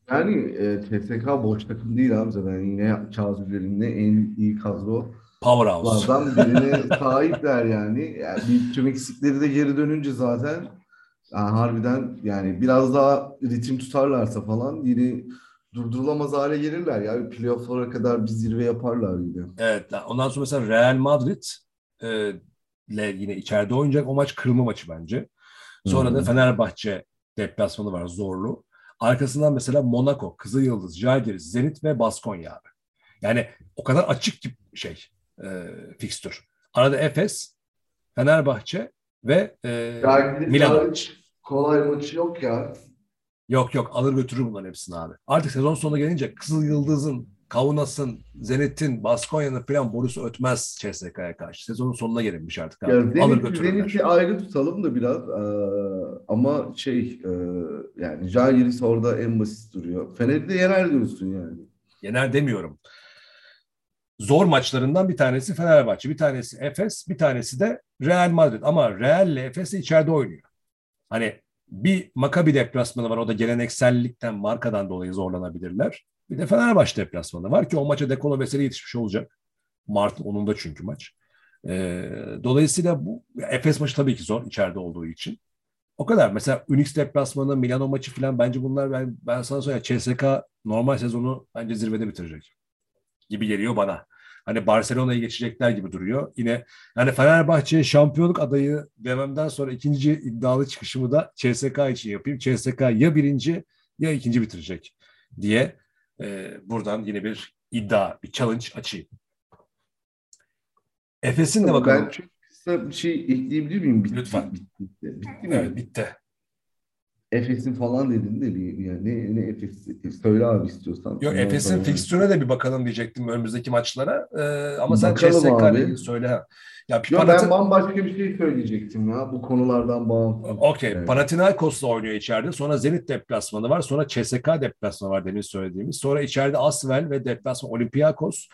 Yani e, CSK boş takım değil abi zaten. Yine kağıt üzerinde en iyi kadro Powerhouse. Lardan birine sahipler yani. yani bir tüm eksikleri de geri dönünce zaten yani harbiden yani biraz daha ritim tutarlarsa falan yine durdurulamaz hale gelirler ya. Playoff'lara kadar bir zirve yaparlar yine. Evet. Ondan sonra mesela Real Madrid e, ile yine içeride oynayacak. O maç kırılma maçı bence. Sonra da Hı. Fenerbahçe deplasmanı var zorlu. Arkasından mesela Monaco, Kızılyıldız, Žalgiris, Zenit ve Baskonya abi. Yani o kadar açık ki şey e, fikstür. Arada Efes, Fenerbahçe ve e, Milan. Kolay maçı yok ya. Yok yok alır götürür bunların hepsini abi. Artık sezon sonuna gelince Kızıl Yıldız'ın, Kaunas'ın, Zenit'in, Baskonya'nın falan borusu ötmez CSK'ya karşı. Sezonun sonuna gelinmiş artık abi. Ya alır götürürler. Zenit'i ayrı tutalım da biraz Ee, ama şey e, yani Žalgiris orada en basit duruyor. Fener'i de yener diyorsun yani. Yener demiyorum. Zor maçlarından bir tanesi Fenerbahçe, bir tanesi Efes, bir tanesi de Real Madrid. Ama Real ile Efes de içeride oynuyor. Hani bir Maccabi deplasmanı var. O da geleneksellikten, markadan dolayı zorlanabilirler. Bir de Fenerbahçe deplasmanı var ki o maça Dekolo Veseli yetişmiş olacak. Mart'ın 10'unda çünkü maç. Ee, dolayısıyla bu Efes maçı tabii ki zor içeride olduğu için. O kadar. Mesela Unix deplasmanı, Milano maçı falan bence bunlar ben, ben sana söyleyeyim. CSK normal sezonu bence zirvede bitirecek gibi geliyor bana. Hani Barcelona'yı geçecekler gibi duruyor. Yine yani Fenerbahçe şampiyonluk adayı dememden sonra ikinci iddialı çıkışımı da CSK için yapayım. CSK ya birinci ya ikinci bitirecek diye e, buradan yine bir iddia, bir challenge açayım. Efes'in de bakalım. Ben çok kısa bir şey ekleyebilir miyim? Bitti, Lütfen. Bitti, bitti, bitti mi? Evet bitti. Efes'in falan dedin de bir yani ne, ne Efes'i söyle abi istiyorsan. Yok Efes'in fikstürüne de bir bakalım diyecektim önümüzdeki maçlara. Ee, ama sen Bakalım CSK abi. ile ilgili söyle. Ha. Ya Yo, Panathi- ben bambaşka bir şey söyleyecektim ya bu konulardan bağımsız. Okey. Evet. Panathinaikos'la oynuyor içeride. Sonra Zenit deplasmanı var. Sonra CSK deplasmanı var demin söylediğimiz. Sonra içeride Asvel ve deplasman Olympiakos.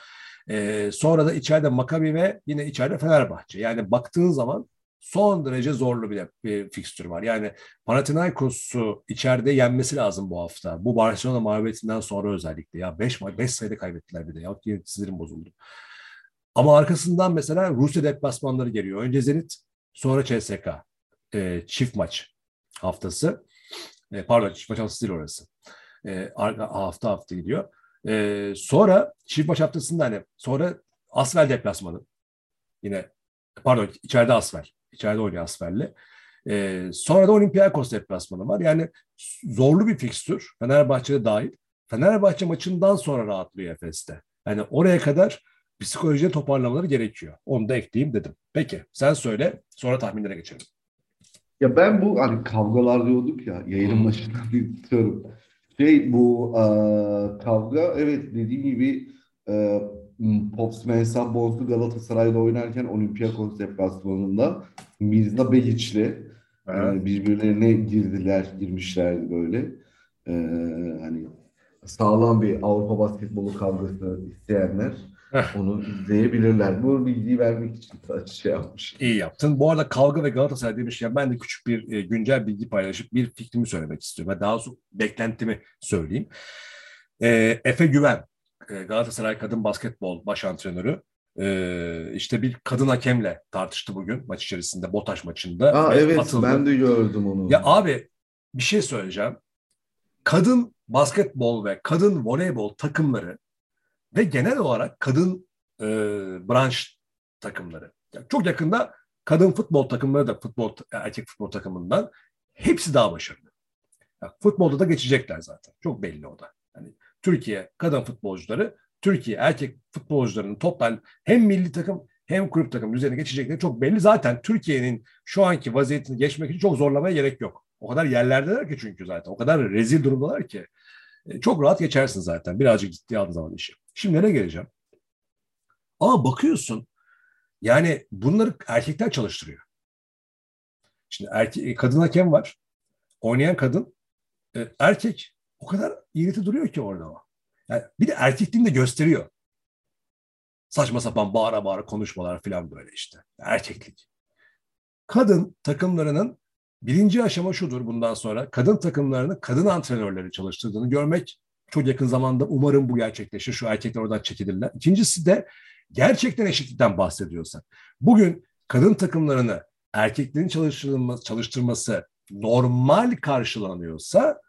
Ee, sonra da içeride Maccabi ve yine içeride Fenerbahçe. Yani baktığın zaman son derece zorlu bir, bir fikstür var. Yani Panathinaikos'u içeride yenmesi lazım bu hafta. Bu Barcelona mağlubiyetinden sonra özellikle. Ya 5 beş sayıda kaybettiler bir de. Ya sinirim bozuldu. Ama arkasından mesela Rusya deplasmanları geliyor. Önce Zenit, sonra CSK. Ee, çift maç haftası. E, pardon çift maç haftası değil orası. E, hafta hafta gidiyor. E, sonra çift maç haftasında hani sonra Asvel deplasmanı. Yine pardon içeride Asvel. İçeride oynuyor Asvel'le. E, sonra da Olympiakos deplasmanı var. Yani zorlu bir fikstür. Fenerbahçe'de dahil. Fenerbahçe maçından sonra rahatlıyor Efes'te. Yani oraya kadar psikolojide toparlamaları gerekiyor. Onu da ekleyeyim dedim. Peki sen söyle sonra tahminlere geçelim. Ya ben bu hani kavgalar diyorduk ya yayının başından (laughs) tutuyorum. Şey bu e, kavga evet dediğim gibi e, Pops Mensah Bozdu Galatasaray'da oynarken Olympiakos deplasmanında Mirza Belic'le e, birbirlerine girdiler, girmişlerdi böyle. E, hani sağlam bir Avrupa basketbolu kavgası isteyenler onu izleyebilirler. Bu bilgiyi vermek için şey yapmış. İyi yaptın. Bu arada kavga ve Galatasaray demişken ben de küçük bir e, güncel bilgi paylaşıp bir fikrimi söylemek istiyorum. Ve daha sonra beklentimi söyleyeyim. E, Efe Güven, Galatasaray Kadın Basketbol Baş Antrenörü. E, işte bir kadın hakemle tartıştı bugün maç içerisinde, BOTAŞ maçında. Aa, ve evet atıldı. ben de gördüm onu. Ya abi bir şey söyleyeceğim. Kadın basketbol ve kadın voleybol takımları ve genel olarak kadın e, branş takımları. Yani çok yakında kadın futbol takımları da futbol erkek futbol takımından hepsi daha başarılı. Yani futbolda da geçecekler zaten. Çok belli o da. Yani Türkiye kadın futbolcuları, Türkiye erkek futbolcularının toplam hem milli takım hem kulüp takım üzerine geçecekleri çok belli. Zaten Türkiye'nin şu anki vaziyetini geçmek için çok zorlamaya gerek yok. O kadar yerlerdeler ki çünkü zaten. O kadar rezil durumdalar ki. E, Çok rahat geçersin zaten. Birazcık ciddiye aldığın zaman işi. Şimdi nereye geleceğim? Ama bakıyorsun yani bunları erkekler çalıştırıyor. Şimdi erkek, kadın hakem var. Oynayan kadın. E, erkek o kadar iğreti duruyor ki orada o. Yani bir de erkekliğini de gösteriyor. Saçma sapan bağıra bağıra konuşmalar falan böyle işte. Erkeklik. Kadın takımlarının Birinci aşama şudur bundan sonra. Kadın takımlarını kadın antrenörleri çalıştırdığını görmek. Çok yakın zamanda umarım bu gerçekleşir. Şu erkekler oradan çekilirler. İkincisi de gerçekten eşitlikten bahsediyorsak. Bugün kadın takımlarını erkeklerin çalıştırılması, çalıştırması normal karşılanıyorsa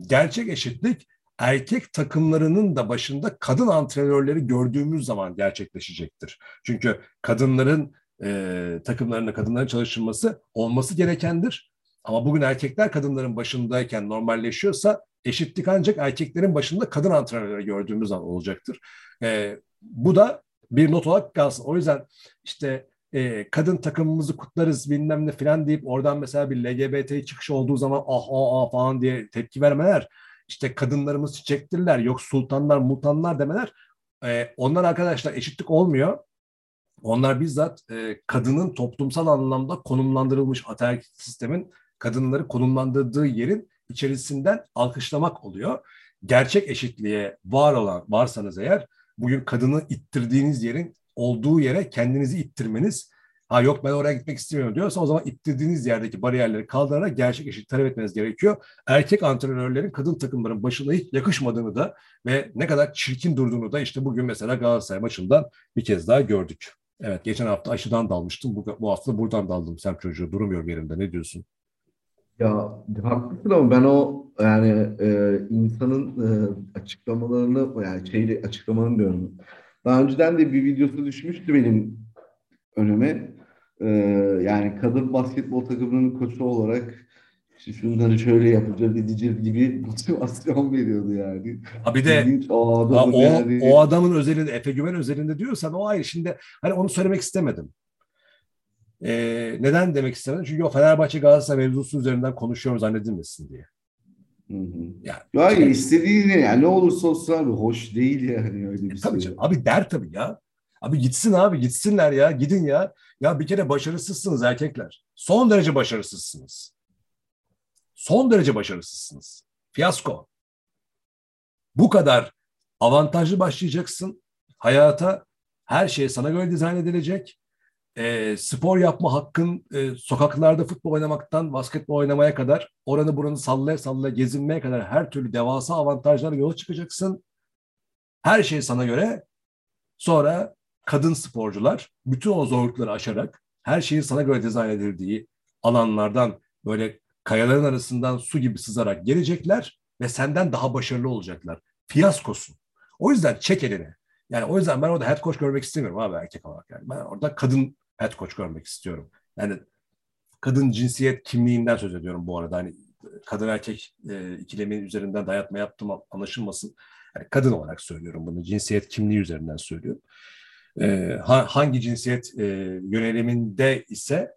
gerçek eşitlik erkek takımlarının da başında kadın antrenörleri gördüğümüz zaman gerçekleşecektir. Çünkü kadınların e, takımlarında kadınların çalıştırması olması gerekendir. Ama bugün erkekler kadınların başındayken normalleşiyorsa eşitlik ancak erkeklerin başında kadın antrenörleri gördüğümüz zaman olacaktır. E, bu da bir not olarak kalsın. O yüzden işte e, kadın takımımızı kutlarız bilmem ne falan deyip oradan mesela bir LGBT çıkış olduğu zaman ah ah ah falan diye tepki vermeler işte kadınlarımız çiçektirler yok sultanlar mutanlar demeler e, onlar arkadaşlar eşitlik olmuyor. Onlar bizzat e, kadının toplumsal anlamda konumlandırılmış ataerkil sistemin kadınları konumlandırdığı yerin içerisinden alkışlamak oluyor. Gerçek eşitliğe var olan varsanız eğer bugün kadını ittirdiğiniz yerin olduğu yere kendinizi ittirmeniz ha yok ben oraya gitmek istemiyorum diyorsa o zaman ittirdiğiniz yerdeki bariyerleri kaldırarak gerçek eşit talep etmeniz gerekiyor. Erkek antrenörlerin kadın takımların başına hiç yakışmadığını da ve ne kadar çirkin durduğunu da işte bugün mesela Galatasaray maçından bir kez daha gördük. Evet geçen hafta aşıdan dalmıştım. Bu, bu hafta buradan daldım. Sen çocuğu durmuyor yerinde. Ne diyorsun? Ya haklısın ama ben o yani e, insanın e, açıklamalarını yani şeyle açıklamanı diyorum. Daha önceden de bir videosu düşmüştü benim önüme. E, yani kadın basketbol takımının koçu olarak işte şunları şöyle yapacağız edeceğiz gibi (laughs) motivasyon veriyordu yani. Ha bir de o, adamın o, yani... o adamın özelinde Efe Güven özelinde diyorsan o ayrı. Şimdi hani onu söylemek istemedim. Ee, neden demek istemedim? Çünkü o Fenerbahçe Galatasaray mevzusu üzerinden konuşuyoruz zannedilmesin diye. Hı hı. Yani, ya şey, istediğini yani ne olursa olsun abi hoş değil yani öyle bir e, tabii şey. Canım, abi der tabii ya. Abi gitsin abi gitsinler ya gidin ya. Ya bir kere başarısızsınız erkekler. Son derece başarısızsınız. Son derece başarısızsınız. Fiyasko. Bu kadar avantajlı başlayacaksın. Hayata her şey sana göre dizayn edilecek e, spor yapma hakkın e, sokaklarda futbol oynamaktan basketbol oynamaya kadar oranı buranı sallaya sallaya gezinmeye kadar her türlü devasa avantajlarla yola çıkacaksın. Her şey sana göre. Sonra kadın sporcular bütün o zorlukları aşarak her şeyin sana göre dizayn edildiği alanlardan böyle kayaların arasından su gibi sızarak gelecekler ve senden daha başarılı olacaklar. Fiyaskosun. O yüzden çek elini. Yani o yüzden ben orada head coach görmek istemiyorum abi erkek olarak. Yani ben orada kadın head coach görmek istiyorum. Yani kadın cinsiyet kimliğinden söz ediyorum bu arada. Hani kadın erkek e, ikilemi üzerinden dayatma yaptım anlaşılmasın. Yani kadın olarak söylüyorum bunu. Cinsiyet kimliği üzerinden söylüyorum. E, ha, hangi cinsiyet e, yöneliminde ise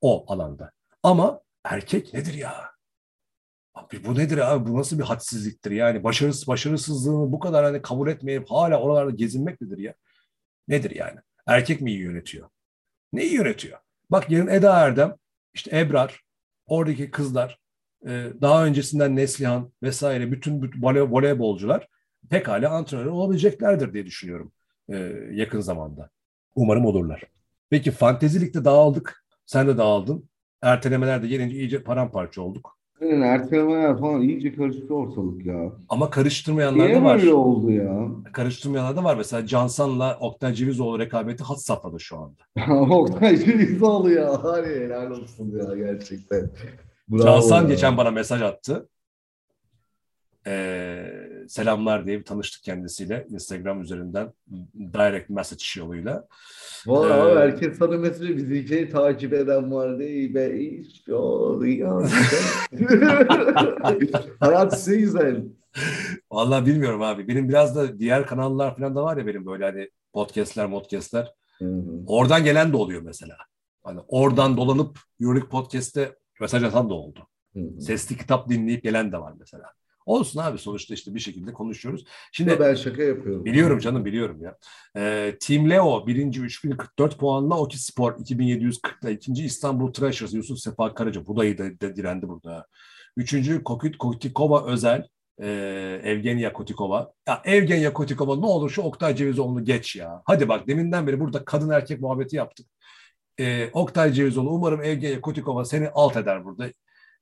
o alanda. Ama erkek nedir ya? Abi bu nedir abi? Bu nasıl bir hadsizliktir yani? Başarısız, başarısızlığını bu kadar hani kabul etmeyip hala oralarda gezinmek nedir ya? Nedir yani? Erkek mi iyi yönetiyor? Neyi yönetiyor? Bak yarın Eda Erdem, işte Ebrar, oradaki kızlar, e, daha öncesinden Neslihan vesaire bütün voleybolcular pekala antrenör olabileceklerdir diye düşünüyorum e, yakın zamanda. Umarım olurlar. Peki fantezilikte dağıldık. Sen de dağıldın. Ertelemelerde gelince iyice paramparça olduk. Aynen ertelemeler falan iyice karıştı ortalık ya. Ama karıştırmayanlar Niye da var. böyle oldu ya? Karıştırmayanlar da var. Mesela Cansan'la Oktay Cevizoğlu rekabeti hat safhada şu anda. (laughs) Oktay Cevizoğlu ya. Hani helal olsun ya gerçekten. Bravo Cansan ya. geçen bana mesaj attı. Ee, selamlar diye bir tanıştık kendisiyle Instagram üzerinden direct message yoluyla. Valla ee, herkes sana mesajı bizi şey takip eden var değil be iş ya. (laughs) Hayat size güzel. Vallahi bilmiyorum abi. Benim biraz da diğer kanallar falan da var ya benim böyle hani podcastler, modcastler. Oradan gelen de oluyor mesela. Hani oradan dolanıp Euroleague Podcast'te mesaj atan da oldu. Hı-hı. Sesli kitap dinleyip gelen de var mesela. Olsun abi sonuçta işte bir şekilde konuşuyoruz. Şimdi ben şaka yapıyorum. Biliyorum canım biliyorum ya. Ee, Team Leo birinci 3044 puanla Oki Spor 2740 ile ikinci İstanbul Trashers Yusuf Sefa Karaca. Bu da, da direndi burada. Üçüncü Kokit Kotikova Özel e, Evgenya Kotikova. Ya Evgenya Kotikova ne olur şu Oktay Cevizoğlu'nu geç ya. Hadi bak deminden beri burada kadın erkek muhabbeti yaptık. e, Oktay Cevizoğlu umarım Evgenya Kotikova seni alt eder burada.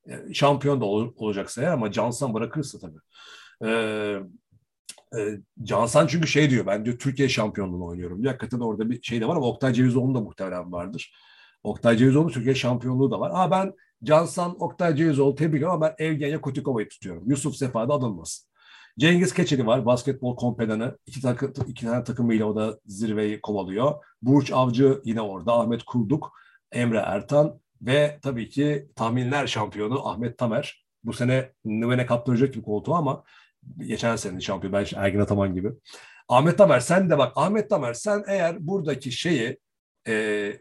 E, şampiyon da ol, olacaksa ya ama Cansan bırakırsa tabii. E, e, Cansan çünkü şey diyor ben diyor Türkiye şampiyonluğunu oynuyorum. diyor. Hakikaten orada bir şey de var ama Oktay Cevizoğlu'nun da muhtemelen vardır. Oktay Cevizoğlu Türkiye şampiyonluğu da var. Ama ben Cansan, Oktay Cevizoğlu tebrik ama ben Evgenya Kotikova'yı tutuyorum. Yusuf Sefa'da alınmasın. Cengiz Keçeli var. Basketbol kompedanı. İki, takı, iki tane takımıyla o da zirveyi kovalıyor. Burç Avcı yine orada. Ahmet Kurduk, Emre Ertan ve tabii ki tahminler şampiyonu Ahmet Tamer. Bu sene Nüvene kaptıracak bir koltuğu ama geçen senenin şampiyonu ben Ergin Ataman gibi. Ahmet Tamer sen de bak Ahmet Tamer sen eğer buradaki şeyi e,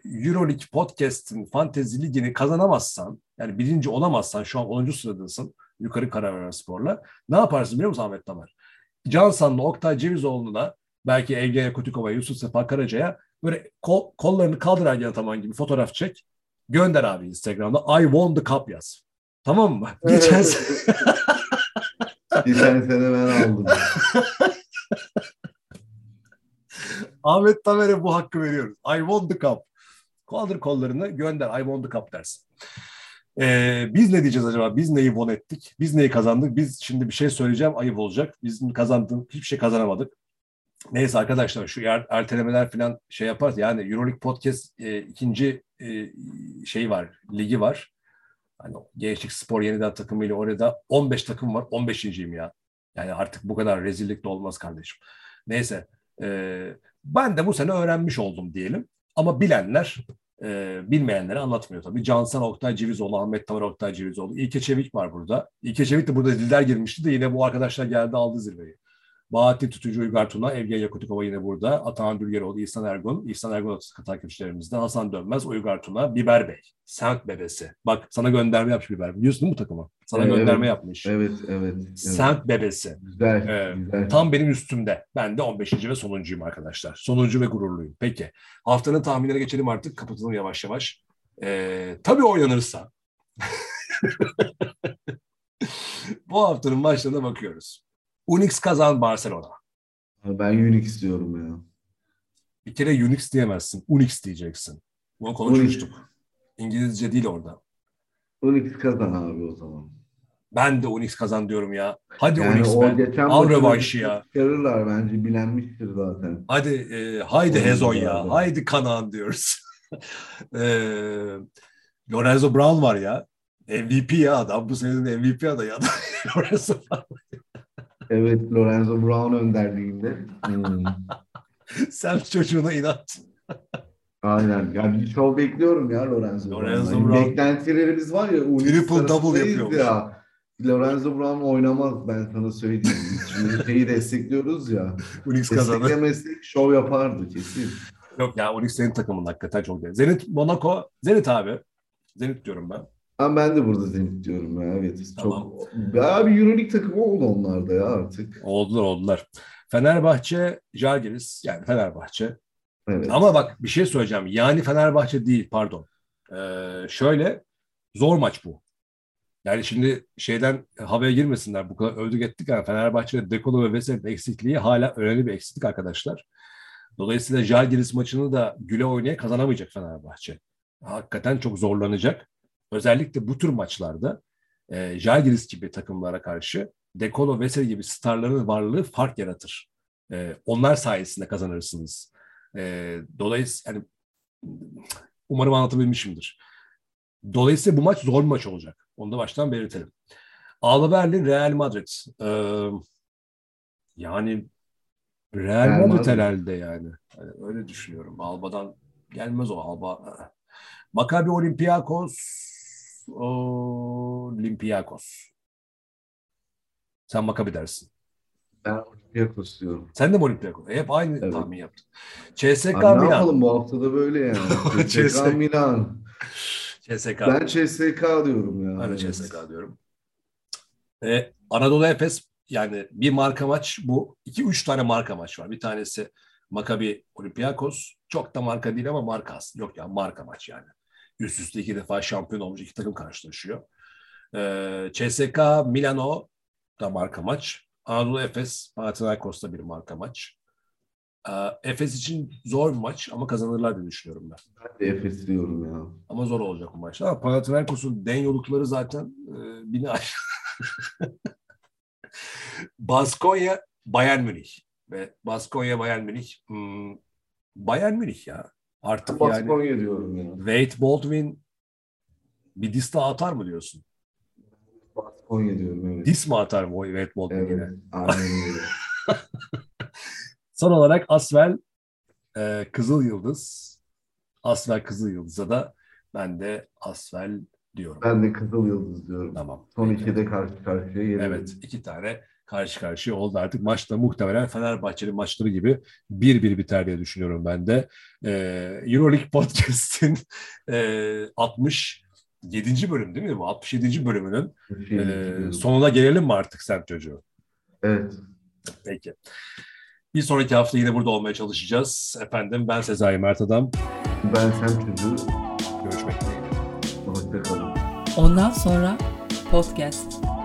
Euroleague Podcast'in Fantezi Ligi'ni kazanamazsan yani birinci olamazsan şu an 10. sıradasın yukarı karar sporla. Ne yaparsın biliyor musun Ahmet Tamer? Cansan'la Oktay Cevizoğlu'na belki Evgenya Kutikova, Yusuf Sefa Karaca'ya böyle kol, kollarını kaldır Ergen Ataman gibi fotoğraf çek. Gönder abi Instagram'da. I won the cup yaz. Tamam mı? Evet. Geçen sene... (laughs) Geçen sene ben aldım. (laughs) Ahmet Tamer'e bu hakkı veriyoruz. I won the cup. Kaldır kollarını gönder. I won the cup dersin. Ee, biz ne diyeceğiz acaba? Biz neyi won ettik? Biz neyi kazandık? Biz şimdi bir şey söyleyeceğim. Ayıp olacak. Bizim kazandığımız hiçbir şey kazanamadık. Neyse arkadaşlar şu er, ertelemeler falan şey yapar. Yani Euroleague Podcast e, ikinci e, şey var. Ligi var. Hani Gençlik Spor yeniden takımıyla orada 15 takım var. 15.yim ya. Yani artık bu kadar rezillik de olmaz kardeşim. Neyse. E, ben de bu sene öğrenmiş oldum diyelim. Ama bilenler e, bilmeyenlere anlatmıyor tabii. Cansan Oktay Cevizoğlu, Ahmet Tamer Oktay Cevizoğlu. İlke Çevik var burada. İlke Çevik de burada diller girmişti de yine bu arkadaşlar geldi aldı zirveyi. Bahattin Tutucu Uygar Tuna, Evgenya Kutikova yine burada. Atahan Dülgeroğlu, İhsan Ergun, İhsan Ergun takipçilerimizden Hasan Dönmez, Uygar Tuna, Biber Bey, Semt Bebesi. Bak sana gönderme yapmış Biber. Biliyorsun değil mi bu takımı? Sana Evet, gönderme yapmış. Evet, evet. evet. Semt Bebesi. Güzel, Ee, güzel. Tam benim üstümde. Ben de 15. ve sonuncuyum arkadaşlar. Sonuncu ve gururluyum. Peki. Haftanın tahminlerine geçelim artık. Kapatalım yavaş yavaş. Ee, tabii oynanırsa. (laughs) Bu haftanın maçlarına bakıyoruz. Unix kazan Barcelona. Ben Unix diyorum ya. Bir kere Unix diyemezsin. Unix diyeceksin. Bunu konuşmuştuk. İngilizce değil orada. Unix kazan abi o zaman. Ben de Unix kazan diyorum ya. Hadi Yani Unix be. Al maçı rövanşı ya. Çıkarırlar bence bilenmiştir zaten. Hadi e, haydi Oyun Hezon ya. güzeldi. Haydi Kanaan diyoruz. (laughs) e, Lorenzo Brown var ya. MVP ya adam. Bu senenin MVP adayı adam. (laughs) Lorenzo Brown. Evet Lorenzo Brown önderliğinde. Hmm. (laughs) Sen çocuğuna inat. Aynen. Yani bir şov bekliyorum ya Lorenzo, Lorenzo Brown'dan. Brown. Beklentilerimiz var ya. Triple double yapıyormuş. Ya. Lorenzo Brown oynamaz ben sana söyleyeyim. Şimdi (laughs) şeyi destekliyoruz ya. Unix kazandı. Desteklemesek şov yapardı kesin. Yok ya Unix senin takımın hakikaten çok iyi. Zenit Monaco. Zenit abi. Zenit diyorum ben. Ama ben de burada Zenit diyorum ya. Evet. Tamam. Çok... Abi Euroleague takımı oldu onlar da ya artık. Oldular oldular. Fenerbahçe, Jalgiris yani Fenerbahçe. Evet. Ama bak bir şey söyleyeceğim. Yani Fenerbahçe değil pardon. Ee, şöyle zor maç bu. Yani şimdi şeyden havaya girmesinler. Bu kadar övdük ettik yani Fenerbahçe'de Dekolo ve Veseli'nin eksikliği hala önemli bir eksiklik arkadaşlar. Dolayısıyla Jalgiris maçını da güle oynaya kazanamayacak Fenerbahçe. Hakikaten çok zorlanacak. Özellikle bu tür maçlarda e, Jalgiris gibi takımlara karşı Dekolo Veseli gibi starların varlığı fark yaratır. E, onlar sayesinde kazanırsınız. E, dolayısıyla yani, umarım anlatabilmişimdir. Dolayısıyla bu maç zor bir maç olacak. Onu da baştan belirtelim. Alba Berlin, Real Madrid. Ee, yani Real, Real Madrid, Madrid. herhalde yani. Yani Öyle düşünüyorum. Alba'dan gelmez o Alba. Maccabi Olympiakos Olympiakos. Sen Maccabi dersin. Ben Olympiakos diyorum. Sen de mi Olympiakos? E, hep aynı Evet. tahmin yaptın. CSK Abi ne Milan. yapalım bu hafta da böyle yani. (laughs) CSK. Milan. CSK. Ben CSK diyorum ya. Ben Evet. CSK diyorum. E, Anadolu Efes yani bir marka maç bu. iki üç tane marka maç var. Bir tanesi Maccabi Olympiakos. Çok da marka değil ama marka aslında. Yok ya marka maç yani. Üst üste iki defa şampiyon olmuş iki takım karşılaşıyor. E, CSK Milano da marka maç. Anadolu Efes Panathinaikos'ta bir marka maç. Ee, Efes için zor bir maç ama kazanırlar diye düşünüyorum ben. Ben de Efes diyorum ya. Ama zor olacak bu maç. Ama Panathinaikos'un den yolukları zaten e, bini aş. (laughs) Baskonya, Bayern Münih. Ve Baskonya, Bayern Münih. Hmm, Bayern Münih ya. Artık yani Baskonya diyorum ya. Wade Baldwin bir dis daha atar mı diyorsun? Baskonya diyorum evet. Dis mi atar mı Wade Baldwin yine? Evet. Aynen öyle. (laughs) Son olarak Asvel e, Kızıl Yıldız. Asvel Kızıl Yıldız'a da ben de Asvel diyorum. ben de Kızıl Yıldız diyorum. Tamam. Son Peki. ikide karşı karşıya gelelim. Evet iki tane karşı karşıya oldu artık. Maçta muhtemelen Fenerbahçe'nin maçları gibi 1-1 biter diye düşünüyorum ben de. Ee, Euroleague Podcast'in (laughs) e, 67. bölüm değil mi bu? 67. bölümünün Bir e, sonuna gelelim mi artık sen çocuğu? Evet. Peki. Bir sonraki hafta yine burada olmaya çalışacağız. Efendim ben Sezai Mert Adam. Ben sen çocuğu. Görüşmek dileğiyle. Hoşçakalın. Ondan sonra podcast.